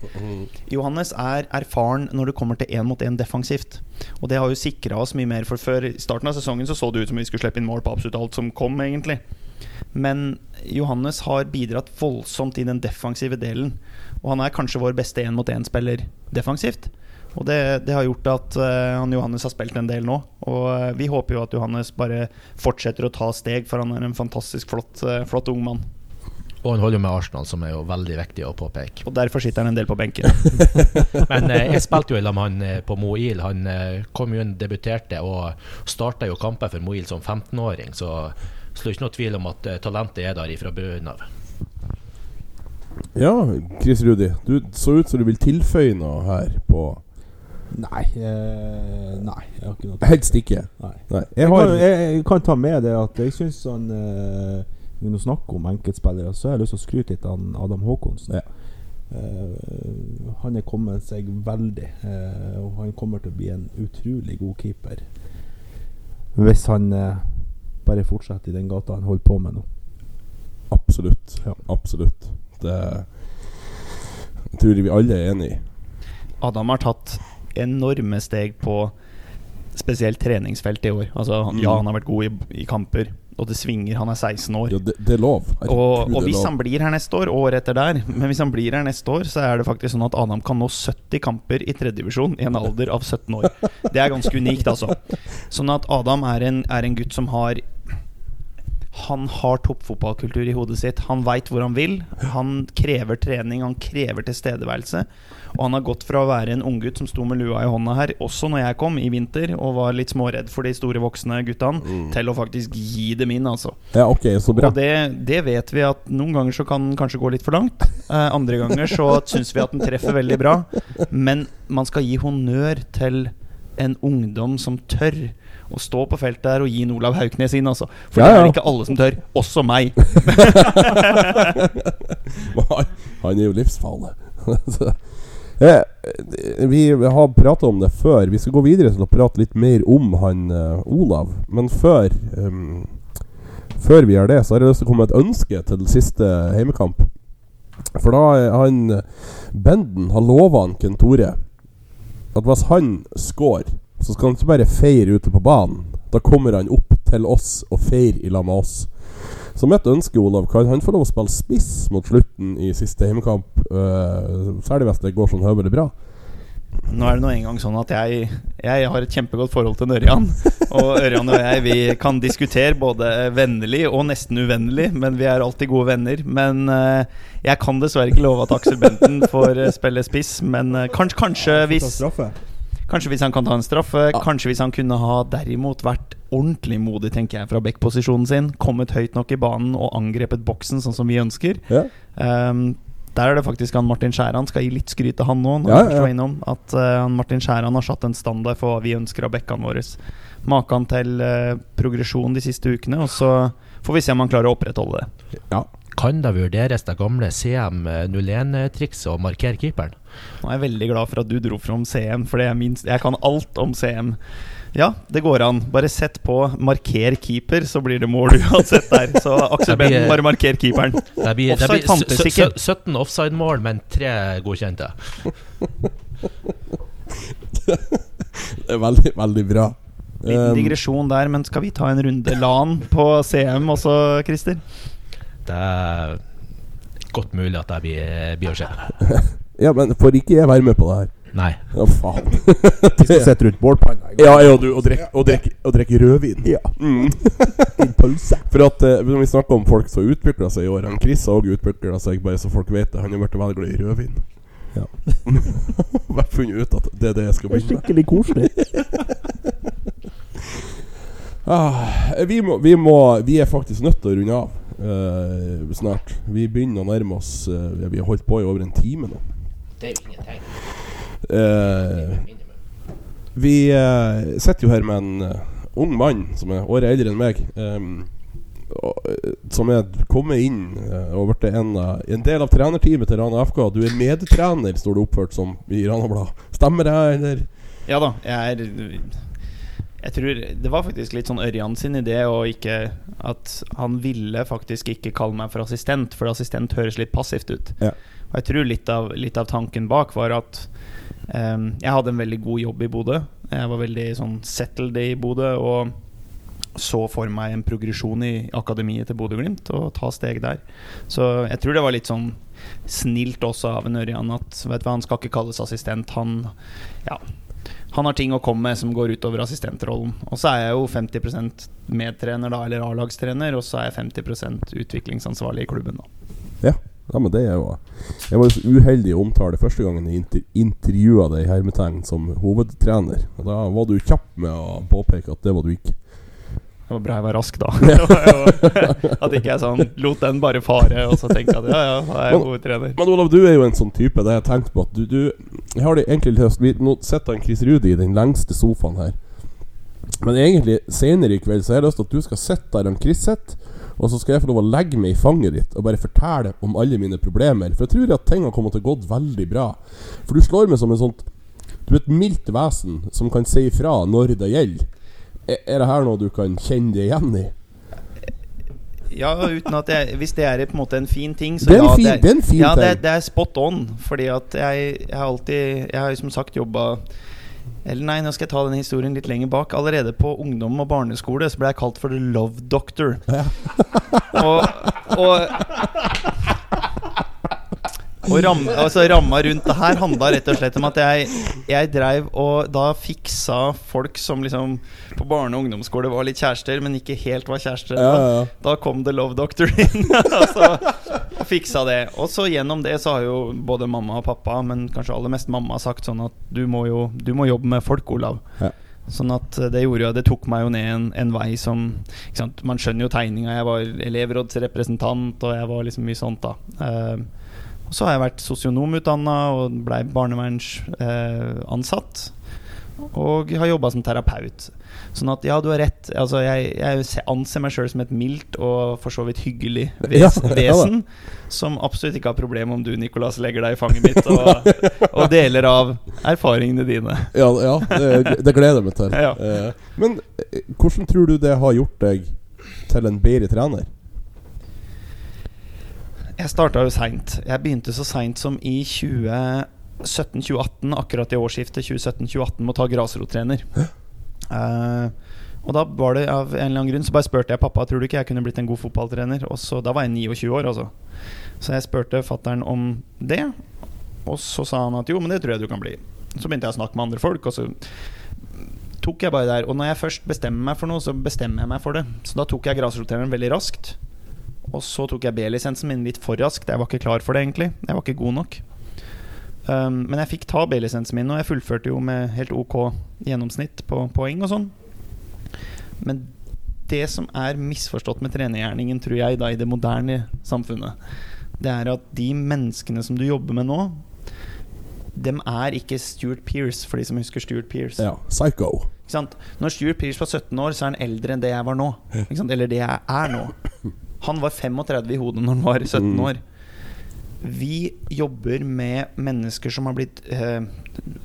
Johannes er erfaren når det kommer til én mot én defensivt. Og det har jo sikra oss mye mer, for før i starten av sesongen så så det ut som vi skulle slippe inn mål på absolutt alt som kom, egentlig. Men Johannes har bidratt voldsomt i den defensive delen. Og han er kanskje vår beste én-mot-én-spiller defensivt. Og det, det har gjort at uh, han Johannes har spilt en del nå. Og uh, vi håper jo at Johannes bare fortsetter å ta steg, for han er en fantastisk flott, uh, flott ung mann. Og han holder jo med Arsenal, som er jo veldig viktig å påpeke. Og derfor sitter han en del på benken. [laughs] Men eh, jeg spilte jo i lag med han på Moil. Han eh, kom jo inn, debuterte og starta jo kamper for Moil som 15-åring, så slår det er ikke noe tvil om at eh, talentet er der ifra bunnen av. Ja, Chris Rudi, du så ut som du vil tilføye noe her på Nei, eh, nei, jeg har ikke noe Helst ikke. Nei. Nei. Jeg, har kan, jeg, jeg kan ta med det at jeg syns han eh, Når vi snakker om enkeltspillere, så har jeg lyst til å skryte litt av Adam Håkonsen. Ja. Eh, han er kommet seg veldig, eh, og han kommer til å bli en utrolig god keeper. Hvis han eh, bare fortsetter i den gata han holder på med nå. Absolutt. Ja. Absolutt. Det tror jeg vi alle er enig i. Adam har tatt enorme steg på spesielt treningsfelt i år. Altså, han, Mm. Ja, han har vært god i, i kamper, og det svinger. Han er 16 år. Ja, det, det er lov. Og, og hvis han blir her neste år, og året etter der [laughs] Men hvis han blir her neste år, så er det faktisk sånn at Adam kan nå 70 kamper i tredjedivisjon i en alder av 17 år. Det er ganske unikt, altså. Sånn at Adam er en, er en gutt som har Han har toppfotballkultur i hodet sitt. Han veit hvor han vil. Han krever trening, han krever tilstedeværelse. Og han har gått fra å være en unggutt som sto med lua i hånda her, også når jeg kom i vinter og var litt småredd for de store voksne guttene, Mm. til å faktisk gi dem inn, altså. Ja, ok, så bra. Og det, det vet vi at noen ganger så kan den kanskje gå litt for langt. Eh, andre ganger så syns vi at den treffer veldig bra. Men man skal gi honnør til en ungdom som tør å stå på feltet der og gi en Olav Hauknes inn, altså. For Ja, det er ikke alle som tør. Også meg. [laughs] [laughs] han er jo livsfarlig. [laughs] Eh, vi har prata om det før. Vi skal gå videre til å prate litt mer om han eh, Olav. Men før um, Før vi gjør det, så har jeg lyst til å komme med et ønske til siste heimekamp. For da han Benden har lova Ken Tore at hvis han scorer, så skal han ikke bare feire ute på banen. Da kommer han opp til oss og feirer i lag med oss. Så mitt ønske, Olav, kan han få lov å spille spiss mot slutten i siste hjemmekamp? Uh, særlig hvis det går sånn høvelig bra. Nå er det nå engang sånn at jeg, jeg har et kjempegodt forhold til Ørjan. Og Ørjan og jeg vi kan diskutere både vennlig og nesten uvennlig, men vi er alltid gode venner. Men eh, jeg kan dessverre ikke love at Aksel Benten får eh, spille spiss. Men kanskje, kanskje hvis? Kanskje hvis han kan ta en straffe. Ja. Kanskje hvis han kunne ha derimot vært ordentlig modig, tenker jeg, fra backposisjonen sin. Kommet høyt nok i banen og angrepet boksen sånn som vi ønsker. Ja. Um, der er det faktisk han Martin Skjæran skal gi litt skryt til han nå. Når Ja, ja. var innom At uh, han Martin Skjæran har satt en standard for hva vi ønsker av bekkene våre. Maken til uh, progresjon de siste ukene. Og så får vi se om han klarer å opprettholde det. Ja. kan da vurderes det gamle CM 01-trikset å markere keeperen? Nå er jeg veldig glad for at du dro fram CM, for det er minst, jeg kan alt om CM. Ja, det går an. Bare sett på 'marker keeper', så blir det mål uansett der. Så Aksel Det Benten, bare marker keeperen. Det blir, det Offside blir fantes ikke. 17 offside-mål, men tre godkjente. Det er veldig, veldig bra. Liten Um, digresjon der, men skal vi ta en runde LAN på CM også, Christer? Det er godt mulig at det blir, blir å skje. [laughs] ja, men får ikke jeg være med på det her? Nei. [laughs] Ja, faen. Hvis skal sitte rundt bålpanna Ja, ja, du, og drikke og drek, og drek rødvin. Ja. Mm. [laughs] Din pølse. For at eh, Når vi snakker om folk som utvikler seg i år han Chris har også utvikla seg, bare så folk vet det. Han har blitt veldig glad i rødvin. Ja. [laughs] Vært funnet ut at det er det jeg skal Det er begynne med. skikkelig koselig. Ah, vi, må, vi, må, vi er faktisk nødt til å runde av eh, snart. Vi begynner å nærme oss eh, Vi har holdt på i over en time nå. Det er jo ingenting. Eh, vi eh, sitter jo her med en eh, ung mann som er året eldre enn meg. Um, som er kommet inn og blitt en, en del av trenerteamet til Rana FK. Du er medtrener, står det oppført som i Rana Blad. Stemmer det, eller? Ja da, jeg er Jeg tror det var faktisk litt sånn Ørjan sin idé og ikke At han ville faktisk ikke kalle meg for assistent, for assistent høres litt passivt ut. Ja. Og jeg tror litt av, litt av tanken bak var at jeg hadde en veldig god jobb i Bodø. Jeg var veldig sånn settled i Bodø og så for meg en progresjon i akademiet til Bodø-Glimt og ta steg der. Så jeg tror det var litt sånn snilt også av en Ørjan at vet hva, han skal ikke kalles assistent. Han ja, han har ting å komme med som går utover assistentrollen. Og så er jeg jo 50% medtrener, da, eller A-lagstrener, og så er jeg 50% utviklingsansvarlig i klubben. da Ja, men det er jo Jeg var jo så uheldig å omtale første gangen jeg inter intervjua deg i hermetegn som hovedtrener. Og Da var du kjapp med å påpeke at det var du ikke. Det var bra jeg var rask, da. [laughs] At ikke jeg sånn lot den bare fare, og så tenke at ja, ja, da er jeg hovedtrener. Men Olav, du er jo en sånn type Det jeg har tenkt på at du, du Jeg har det egentlig lyst Nå sitter Chris Rudi i den lengste sofaen her. Men egentlig senere i kveld Så har jeg lyst til at du skal sitte der han Chris sitter, og så skal jeg få lov å legge meg i fanget ditt og bare fortelle om alle mine problemer. For jeg tror at ting har kommet til å gått veldig bra. For du slår meg som en sånt Du er et mildt vesen som kan si ifra når det gjelder. Er, er det her noe du kan kjenne deg igjen i? Ja, uten at jeg Hvis det er på en måte en fin ting, så Det ja, fin- det er ja, det, det er spot on. Fordi at jeg, jeg har alltid Jeg har som sagt jobba eller nei, nå skal jeg ta den historien litt lenger bak. Allerede på ungdom og barneskole så ble jeg kalt for The Love Doctor. og, og og ram, altså ramma rundt det her handla rett og slett om at jeg, jeg dreiv og da fiksa folk som liksom på barne- og ungdomsskole var litt kjærester, men ikke helt var kjærester. Ja, ja, ja. Da kom The Love Doctor inn [laughs] altså, og fiksa det. Og så gjennom det så har jo både mamma og pappa, men kanskje aller mest mamma, sagt sånn at du må jo du må jobbe med folk, Olav. Ja. Sånn at eh, det gjorde jo Det tok meg jo ned en, en vei som? Man skjønner jo tegninga. Jeg var elevrådsrepresentant, og jeg var liksom mye sånt, da. Eh, og så har jeg vært sosionomutdanna og blei barnevernsansatt. Eh, og har jobba som terapeut. Sånn at ja, du har rett. Altså, jeg, jeg anser meg sjøl som et mildt og for så vidt hyggelig ves [laughs] Ja, ja vesen. Som absolutt ikke har problem om du, Nicolas, legger deg i fanget mitt og, [laughs] og deler av erfaringene dine. Ja, ja det, det gleder jeg meg til. [laughs] Ja. Eh, men eh, hvordan tror du det har gjort deg til en bedre trener? Jeg starta jo seint. Jeg begynte så seint som i 2017-2018, akkurat i årsskiftet 2017-2018, med å ta grasrottrener. Uh, og da var det av en eller annen grunn Så bare spurte jeg pappa Tror du ikke jeg kunne blitt en god fotballtrener. Og så, Da var jeg 29 år, altså. Så jeg spurte fattern om det. Og så sa han at jo, men det tror jeg du kan bli. Så begynte jeg å snakke med andre folk, og så tok jeg bare der. Og når jeg først bestemmer meg for noe, så bestemmer jeg meg for det. Så da tok jeg grasrottreneren veldig raskt. Og så tok jeg B-lisensen min litt for raskt. Jeg var ikke klar for det, egentlig. Jeg var ikke god nok. Um, men jeg fikk ta B-lisensen min, og jeg fullførte jo med helt ok gjennomsnitt på poeng og sånn. Men det som er misforstått med trenergjerningen, tror jeg, da i det moderne samfunnet, det er at de menneskene som du jobber med nå, dem er ikke Stuart Pears, for de som husker Stuart Pears. Ja, psycho. Når Stuart Pears var 17 år, så er han eldre enn det jeg var nå. Eller det jeg er nå. Han var 35 i hodet når han var 17 Mm. år. Vi jobber med mennesker som har blitt eh,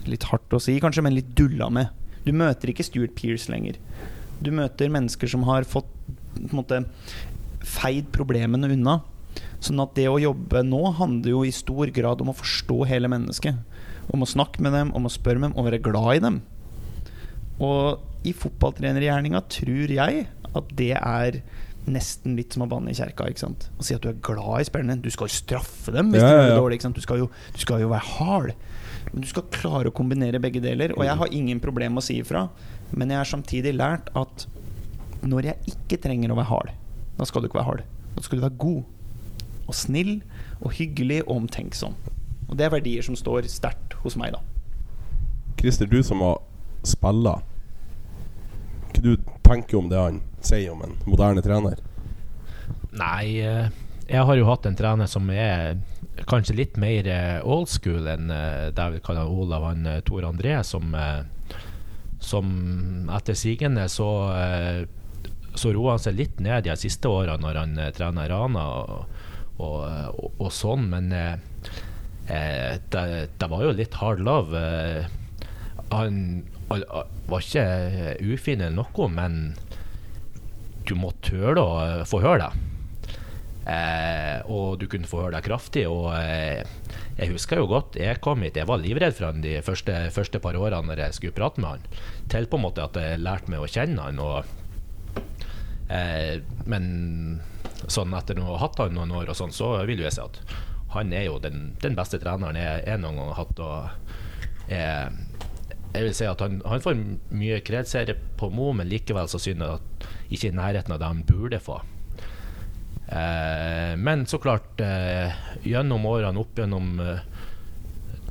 Litt hardt å si, kanskje, men litt dulla med. Du møter ikke Stuart Pearce lenger. Du møter mennesker som har fått på en måte feid problemene unna. Sånn at det å jobbe nå handler jo i stor grad om å forstå hele mennesket. Om å snakke med dem, om å spørre dem, om å være glad i dem. Og i fotballtrenergjerninga tror jeg at det er nesten litt som å banne i kjerka. Ikke sant? Og si at du er glad i spillerne. Du skal jo straffe dem hvis Ja, de gjør det dårlig. Du, skal jo, du skal jo være hard. Men du skal klare å kombinere begge deler. Og jeg har ingen problem med å si ifra, men jeg har samtidig lært at når jeg ikke trenger å være hard, da skal du ikke være hard. Da skal du være god og snill og hyggelig og omtenksom. Og det er verdier som står sterkt hos meg, da. Christer, du som har spilla Hva du tenker om det han sier om en moderne trener? Nei, eh, jeg har jo hatt en trener som er kanskje litt mer eh, old school enn eh, det vi kaller Olav han Tor André, som, som etter sigende så så roer han seg litt ned de siste åra når han trener Rana og, og, og, og sånn, men det, det var jo litt hard love. han, han var ikke ufin eller noe, men du måtte tøle å eh, få høre det. Eh, og du kunne få høre det kraftig. Og eh, jeg husker jo godt jeg kom hit, jeg var livredd for han de første, første par årene når jeg skulle prate med han. Til på en måte at jeg lærte meg å kjenne han. Og, eh, men sånn etter å ha hatt han noen år, og sånn, så vil jeg si at han er jo den, den beste treneren jeg, jeg noen gang har hatt. Og jeg, jeg vil si at han, han får mye kredserie på Mo, men likevel så synes jeg at ikke i nærheten av det han burde få. Eh, men så klart, eh, gjennom årene opp gjennom eh,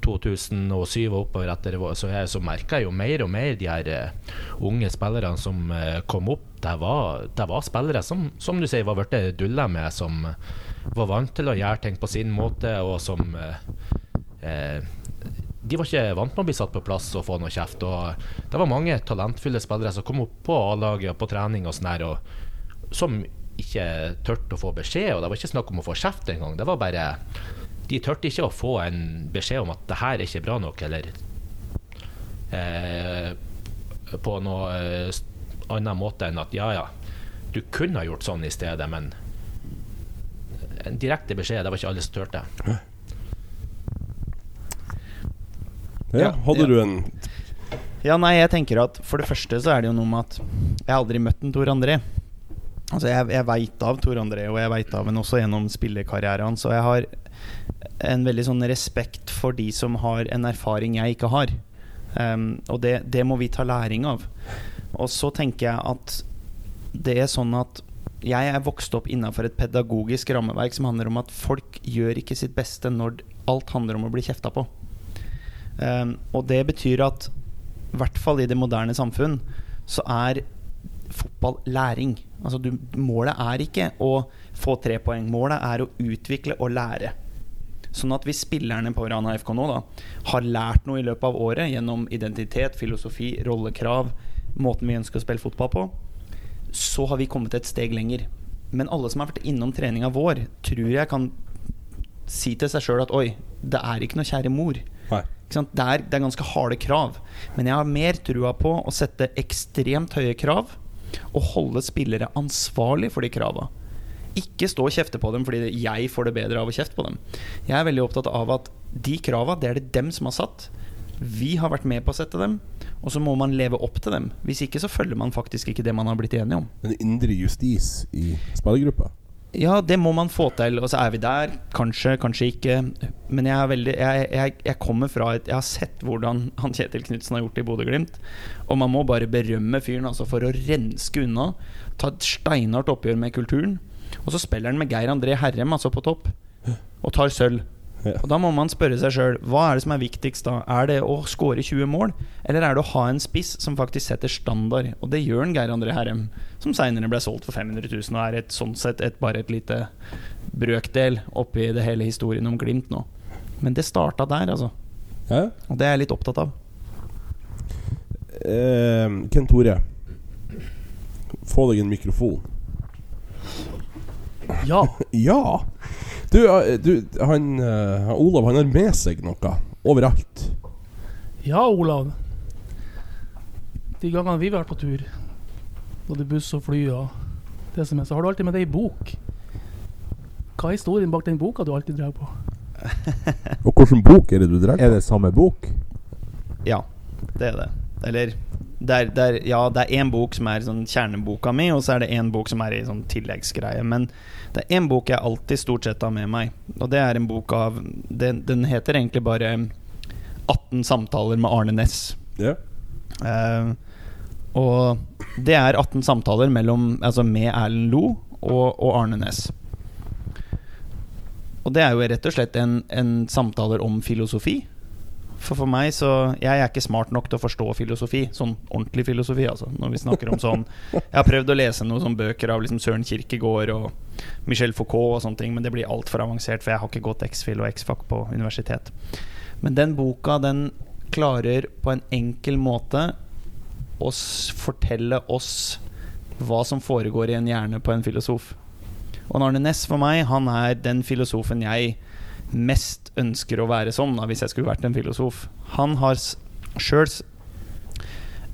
2007 og oppover etter så, jeg, så merka jeg jo mer og mer de her eh, unge spillerne som eh, kom opp. Det var, det var spillere som, som du sier, var blitt dulla med, som var vant til å gjøre ting på sin måte, og som eh, eh, de var ikke vant med å bli satt på plass og få noe kjeft. Og det var mange talentfulle spillere som kom opp på A-laget og på trening og sånn her, og som ikke turte å få beskjed. Og det var ikke snakk om å få kjeft engang. Det var bare De turte ikke å få en beskjed om at det her er ikke bra nok, eller eh, på noe eh, annen måte enn at ja, ja, du kunne ha gjort sånn i stedet, men en direkte beskjed, det var ikke alle som turte. Ja, hadde du en Ja, nei, jeg tenker at for det første så er det jo noe med at jeg har aldri møtt en Tor André. Altså, jeg, jeg veit av Tor André, og jeg veit av ham også gjennom spillekarrieren hans. Og jeg har en veldig sånn respekt for de som har en erfaring jeg ikke har. Um, og det, det må vi ta læring av. Og så tenker jeg at det er sånn at jeg er vokst opp innafor et pedagogisk rammeverk som handler om at folk gjør ikke sitt beste når alt handler om å bli kjefta på. Um, og det betyr at i hvert fall i det moderne samfunn så er fotball læring. Altså du, målet er ikke å få tre poeng. Målet er å utvikle og lære. Sånn at hvis spillerne på Rana FK nå da har lært noe i løpet av året gjennom identitet, filosofi, rollekrav, måten vi ønsker å spille fotball på, så har vi kommet et steg lenger. Men alle som har vært innom treninga vår, tror jeg kan si til seg sjøl at oi, det er ikke noe kjære mor. Det, er, det er ganske harde krav. Men jeg har mer trua på å sette ekstremt høye krav og holde spillere ansvarlig for de krava. Ikke stå og kjefte på dem fordi jeg får det bedre av å kjefte på dem. Jeg er veldig opptatt av at de krava, det er det dem som har satt. Vi har vært med på å sette dem, og så må man leve opp til dem. Hvis ikke så følger man faktisk ikke det man har blitt enige om. En indre justis i spillergruppa? Ja, det må man få til. Og så er vi der. Kanskje, kanskje ikke. Men jeg, er veldig, jeg, jeg, jeg kommer fra et Jeg har sett hvordan han Kjetil Knutsen har gjort det i Bodø-Glimt. Og man må bare berømme fyren altså for å renske unna. Ta et steinhardt oppgjør med kulturen. Og så spiller han med Geir André Herrem altså på topp, og tar sølv. Ja. Og Da må man spørre seg sjøl hva er det som er viktigst. da Er det å skåre 20 mål, eller er det å ha en spiss som faktisk setter standard? Og det gjør en Geir André Herrem, som seinere ble solgt for 500 000 og er et, sånn sett et, bare et lite brøkdel oppi det hele historien om Glimt nå. Men det starta der, altså. Ja. Og det er jeg litt opptatt av. Eh, Kent Tore, få deg en mikrofon. Ja. [laughs] Ja! Du, eh, du han, eh, han Olav han har med seg noe overalt. Ja, Olav. De gangene vi har vært på tur, både buss og fly og det som er, så har du alltid med deg ei bok. Hva er historien bak den boka du alltid drar på? Og hvilken bok er det du drar på? Er det samme bok? Ja, det er det. Eller det er, det er, Ja, det er én bok som er sånn kjerneboka mi, og så er det én bok som er i sånn tilleggsgreie. Men det er én bok jeg alltid stort sett har med meg, og det er en bok av Den, den heter egentlig bare 18 samtaler med Arne Næss. Yeah. Uh, og det er 18 samtaler mellom, altså med Erlend Lo og, og Arne Næss. Og det er jo rett og slett en, en samtaler om filosofi. For for meg så Jeg er ikke smart nok til å forstå filosofi. Sånn ordentlig filosofi, altså. Når vi snakker om sånn Jeg har prøvd å lese noen sånne bøker av liksom Søren Kirkegård og Michel Foucault og sånne ting, men det blir altfor avansert, for jeg har ikke gått X-fil og X-fac på universitet. Men den boka, den klarer på en enkel måte å fortelle oss hva som foregår i en hjerne på en filosof. Og Arne Næss for meg, han er den filosofen jeg mest ønsker å være sånn, da, hvis jeg skulle vært en filosof. Han har sjøl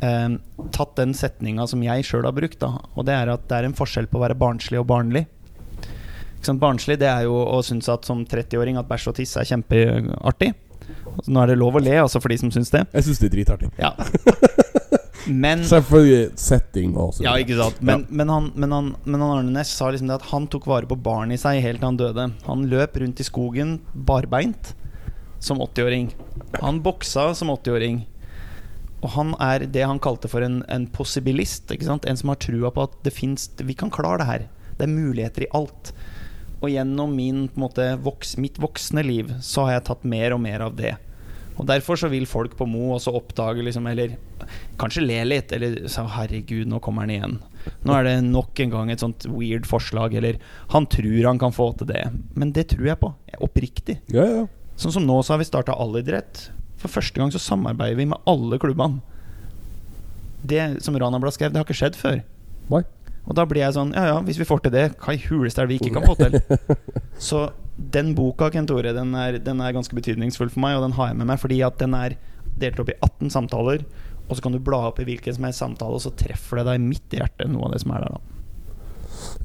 eh, tatt den setninga som jeg sjøl har brukt, da, og det er at det er en forskjell på å være barnslig og barnlig. Barnslig det er jo å synes at som 30-åring at bæsj og tiss er kjempeartig. Altså, nå er det lov å le, altså for de som syns det. Jeg syns det er dritartig. Ja. [laughs] Men Selvfølgelig setting også. ja, ikke sant. Men, men, han, men, han, men han Arne Næss sa liksom det at han tok vare på barnet i seg helt til han døde. Han løp rundt i skogen barbeint som 80-åring. Han boksa som 80-åring. Og han er det han kalte for en, en possibilist. En som har trua på at det fins Vi kan klare det her. Det er muligheter i alt. Og gjennom min, på måte, voks, mitt voksne liv så har jeg tatt mer og mer av det. Og Derfor så vil folk på Mo også oppdage liksom, Eller kanskje le litt. Eller så, 'herregud, nå kommer han igjen'. Nå er det nok en gang et sånt weird forslag. Eller 'han tror han kan få til det'. Men det tror jeg på. Oppriktig. Ja, ja. Sånn som nå så har vi starta allidrett. For første gang så samarbeider vi med alle klubbene. Det som Rana Blad skrev, det har ikke skjedd før. Nei. Og da blir jeg sånn Ja ja, hvis vi får til det, hva i huleste er det vi ikke kan få til? [laughs] Så den boka, Kent Tore, den den er ganske betydningsfull for meg, og den har jeg med meg fordi at den er delt opp i 18 samtaler. Og så kan du bla opp i hvilken som helst samtale, og så treffer det deg midt i hjertet, noe av det som er der, da.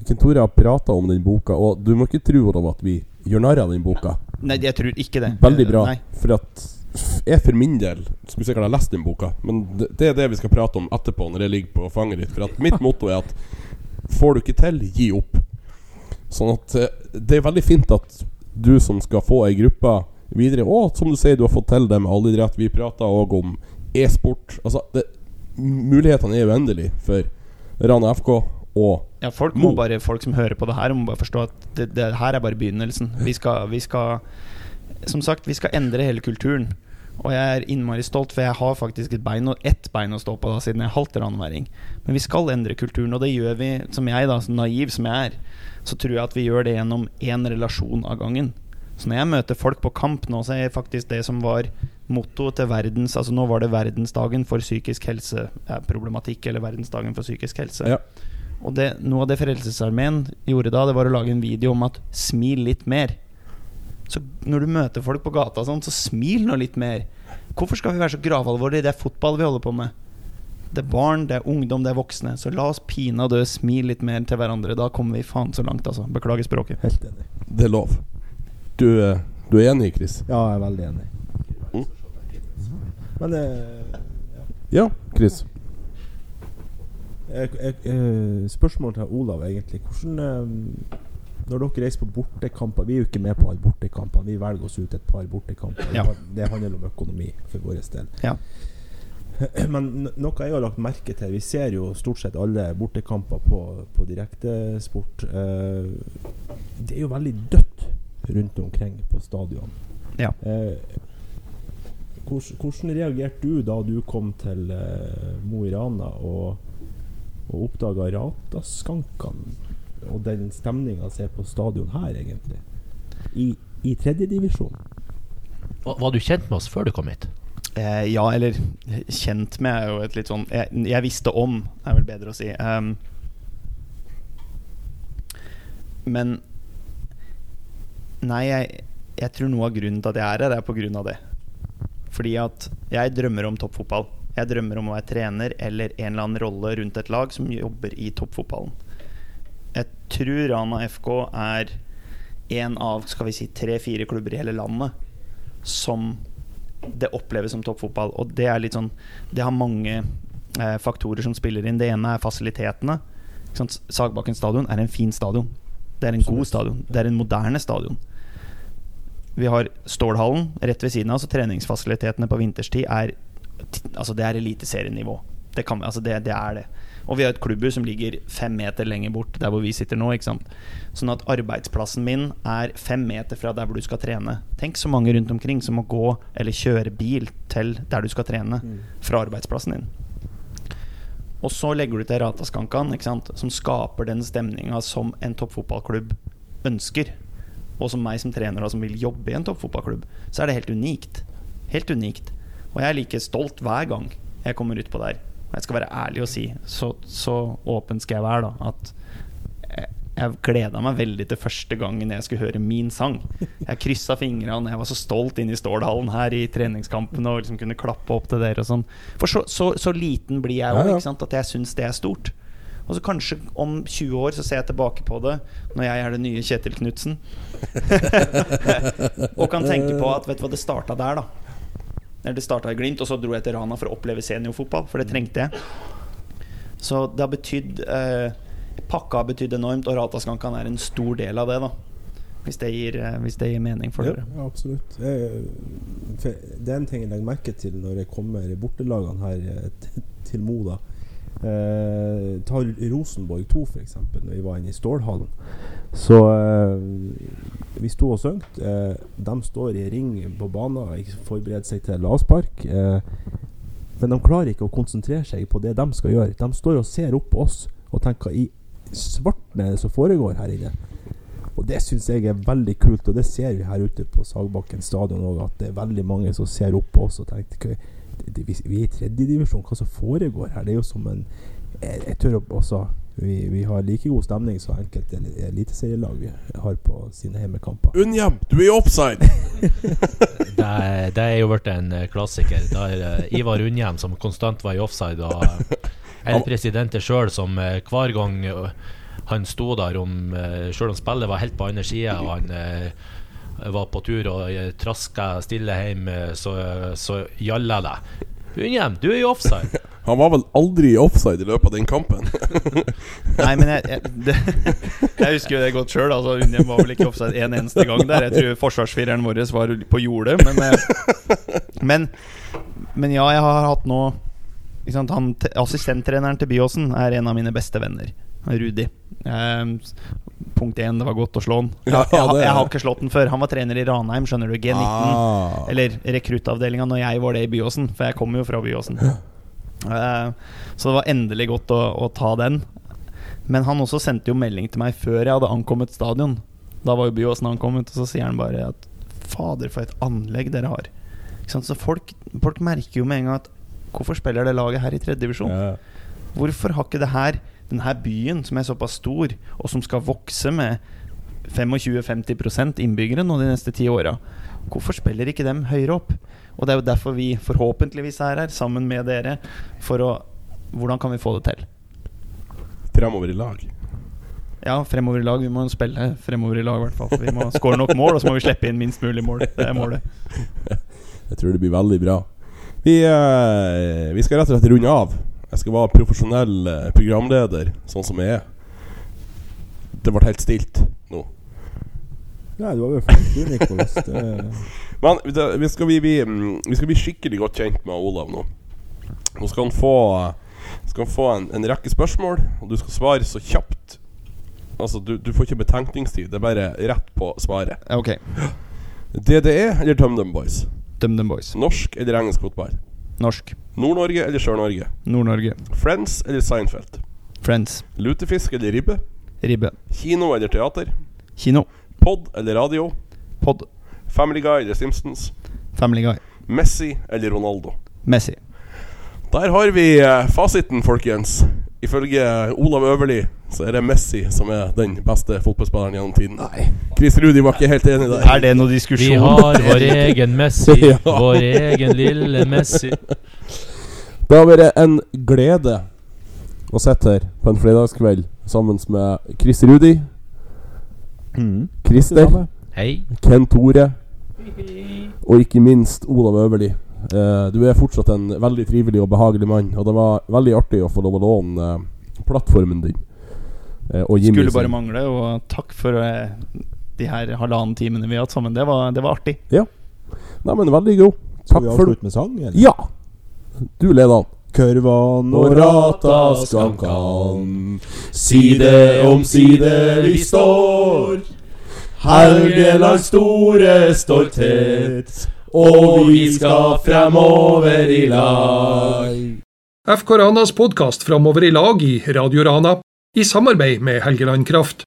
Kent Tore har prata om den boka, og du må ikke tro Olav, at vi gjør narr av den boka. Nei, jeg tror ikke det. Veldig bra. Nei. For at jeg for min del skulle sikkert ha lest den boka, men det, det er det vi skal prate om etterpå, når jeg ligger på fanget ditt. For at mitt motto er at får du ikke til, gi opp. Sånn at eh, det er veldig fint at du som skal få ei gruppe videre, og som du sier, du har fått til det med allidrett. Vi prater òg om e-sport. Altså, det, mulighetene er uendelige for Rana FK og Ja, folk, må bare, folk som hører på det her, må bare forstå at det, det her er bare begynnelsen. Vi skal, vi skal Som sagt, vi skal endre hele kulturen. Og jeg er innmari stolt, for jeg har faktisk et bein og ett bein å stå på, da siden jeg halter annenværing. Men vi skal endre kulturen, og det gjør vi, som jeg, da, så naiv som jeg er, så tror jeg at vi gjør det gjennom én relasjon av gangen. Så når jeg møter folk på kamp nå, så er faktisk det som var mottoet til verdens Altså nå var det verdensdagen for psykisk helseproblematikk, eller verdensdagen for psykisk helse. Ja. Og det, noe av det Frelsesarmeen gjorde da, det var å lage en video om at smil litt mer. Så når du møter folk på gata, sånn, så smil nå litt mer. Hvorfor skal vi være så gravalvorlige? Det er fotball vi holder på med. Det er barn, det er ungdom, det er voksne. Så la oss pinadø smile litt mer til hverandre. Da kommer vi faen så langt, altså. Beklager språket. Helt enig. Det er lov. Du, eh, du er enig, Chris? Ja, jeg er veldig enig. Mm. Men eh, Ja, Chris. jeg, jeg, eh, Spørsmål til Olav, egentlig. Hvordan eh, Når dere reiser på bortekamper Vi er jo ikke med på alle bortekampene. Vi velger oss ut et par bortekamper. Ja. Det handler om økonomi for vår del. Ja. [clears throat] Men noe jeg har lagt merke til Vi ser jo stort sett alle bortekamper på, på direktesport. Eh, det er jo veldig dødt rundt omkring på stadion. Ja. Eh, hvordan, hvordan reagerte du da du kom til eh, Mo i Rana og, og oppdaga Rataskankene og den stemninga som er på stadion her, egentlig? I, i tredjedivisjon? Var, var du kjent med oss før du kom hit? Eh, ja, eller kjent med er jo et litt sånn Jeg, jeg visste om, er vel bedre å si. Um, Men Nei, jeg, jeg tror noe av grunnen til at jeg er her, er på grunn av det. Fordi at jeg drømmer om toppfotball. Jeg drømmer om å være trener eller en eller annen rolle rundt et lag som jobber i toppfotballen. Tror Rana FK er en av skal vi si, tre-fire klubber i hele landet som det oppleves som toppfotball. Og det er litt sånn Det har mange eh, faktorer som spiller inn. Det ene er fasilitetene. Sagbakken stadion er en fin stadion. Det er en god stadion. Det er en moderne stadion. Vi har Stålhallen rett ved siden av, så treningsfasilitetene på vinterstid er Altså det er eliteserienivå. Det, kan, altså det, det er det. Og vi har et klubbhus som ligger fem meter lenger bort der hvor vi sitter nå. Ikke sant? Sånn at arbeidsplassen min er fem meter fra der hvor du skal trene. Tenk så mange rundt omkring som må gå eller kjøre bil til der du skal trene, fra arbeidsplassen din. Og så legger du til Rataskankan, ikke sant? som skaper den stemninga som en toppfotballklubb ønsker. Og som meg som trener og som vil jobbe i en toppfotballklubb, så er det helt unikt. Helt unikt. Og jeg er like stolt hver gang jeg kommer utpå der. Og jeg skal være ærlig og si, så, så åpen skal jeg være, da, at jeg, jeg gleda meg veldig til første gangen jeg skulle høre min sang. Jeg kryssa fingrene, jeg var så stolt inne i Stålhallen her i treningskampen og liksom kunne klappe opp til dere og sånn. For så, så, så liten blir jeg òg, at jeg syns det er stort. Og så kanskje om 20 år så ser jeg tilbake på det, når jeg er den nye Kjetil Knutsen. [laughs] og kan tenke på at vet du hva, det starta der, da. Det starta i Glimt, og så dro jeg til Rana for å oppleve seniorfotball, for det trengte jeg. Så det har betydd eh, Pakka har betydd enormt, og Rataskankan er en stor del av det, da. Hvis det gir, eh, hvis det gir mening for dere. ja, absolutt. Jeg, for det er en ting jeg legger merke til når jeg kommer i bortelagene her eh, til Mo. da. Eh, ta Rosenborg 2, f.eks., når vi var inne i Stålhallen. Så eh, vi sto og sang. Eh, de står i ring på banen, og forbereder seg til lavspark. Eh, men de klarer ikke å konsentrere seg på det de skal gjøre. De står og ser opp på oss og tenker i svarten er det som foregår her inne. Og det syns jeg er veldig kult, og det ser vi her ute på Sagbakken stadion òg, at det er veldig mange som ser opp på oss og tenker "Hva- det, det, vi, vi er i tredjedivisjon, hva som foregår her? Det er jo som en Jeg, jeg tør også vi, vi har like god stemning som enkelte el- eliteserielag vi har på sine hjemmekamper. Unnhjem, du er i offside! [laughs] Det, er- det er jo blitt en eh, klassiker. Da er Ivar Unnhjem som konstant var i offside, og [laughs] eh, en president sjøl som eh, hver gang eh, han sto der, om sjøl om spillet var helt på andre sida, og han var på tur og traska stille hjem, eh, så, så gjalla deg. Unnhjem, du er i offside! [laughs] Han var vel aldri i offside i løpet av den kampen. [laughs] Nei, men jeg, jeg, det, [laughs] jeg husker jo det godt sjøl. Altså, Unnhjem var vel ikke offside en eneste gang der. Jeg tror forsvarsfireren vår var på jordet, men, eh, men Men ja, jeg har hatt nå Assistenttreneren til Byåsen er en av mine beste venner. Rudi. Eh, punkt én, det var godt å slå han. Jeg, jeg, jeg, jeg har ikke slått han før. Han var trener i Ranheim, skjønner du. G19. Ah. Eller rekruttavdelinga når jeg var det i Byåsen, for jeg kommer jo fra Byåsen. Eh, så det var endelig godt å, å ta den. Men han også sendte jo melding til meg før jeg hadde ankommet stadion. Da var jo Byåsen ankommet, og så sier han bare at Fader, for et anlegg dere har. Så folk, folk merker jo med en gang at Hvorfor spiller det laget her i tredjedivisjon? Ja. Hvorfor har ikke det her denne byen, som er såpass stor, og som skal vokse med 25-50 innbyggere nå de neste ti åra, hvorfor spiller ikke dem høyere opp? Og det er jo derfor vi forhåpentligvis er her, sammen med dere, for å Hvordan kan vi få det til? Fremover i lag. Ja, fremover i lag. Vi må spille fremover i lag, i hvert fall. Vi må skåre nok mål, og så må vi slippe inn minst mulig mål. Det er målet. [laughs] Jeg tror det blir veldig bra. Vi, eh, vi skal rett og slett runde av. Jeg skal være profesjonell eh, programleder, sånn som jeg er. Det ble helt stilt nå. Nei, du var jo flink, [laughs] du, Nikolas. Men det, vi, skal bli, vi, mm, vi skal bli skikkelig godt kjent med Olav nå. Nå skal han få, skal han få en, en rekke spørsmål, og du skal svare så kjapt. Altså, du, du får ikke betenkningstid. Det er bare rett på svaret. Ok. [gasps] DDE eller TumDum Boys? DumDum Boys. Norsk eller engelsk fotball? Norsk. Nord-Norge eller Sør-Norge? Nord-Norge. Friends eller Seinfeld? Friends. Lutefisk eller ribbe? Ribbe. Kino eller teater? Kino. Pod eller radio? Pod. Family Guy eller Simpsons? Family Guy. Messi eller Ronaldo? Messi. Der har vi eh, fasiten, folkens. Ifølge Olav Øverli så er det Messi som er den beste fotballspilleren gjennom tiden. Nei. Chris Rudi var ikke helt enig der. Er det noe Vi har vår [laughs] egen Messi, Ja. vår egen lille Messi. Det har vært en glede å sitte her på en fredagskveld sammen med Chris Rudi, Mm. Christer, Hei. Ken Tore og ikke minst Olav Øverli. Eh, du er fortsatt en veldig trivelig og behagelig mann, og det var veldig artig å få lov å låne eh, plattformen din. Eh, og Jimmy Skulle sin. bare mangle, og takk for de her halvannen timene vi har hatt sammen. Det var, det var artig. Nei, men veldig god. Skal vi for avslutte med sang, eller? Ja! Du leder an. Kurvan Og rata skankan, side om side vi står. Helgelands store stolthet, og vi skal fremover i lag. FK Ranas podkast Framover i lag i Radio Rana, i samarbeid med Helgeland Kraft.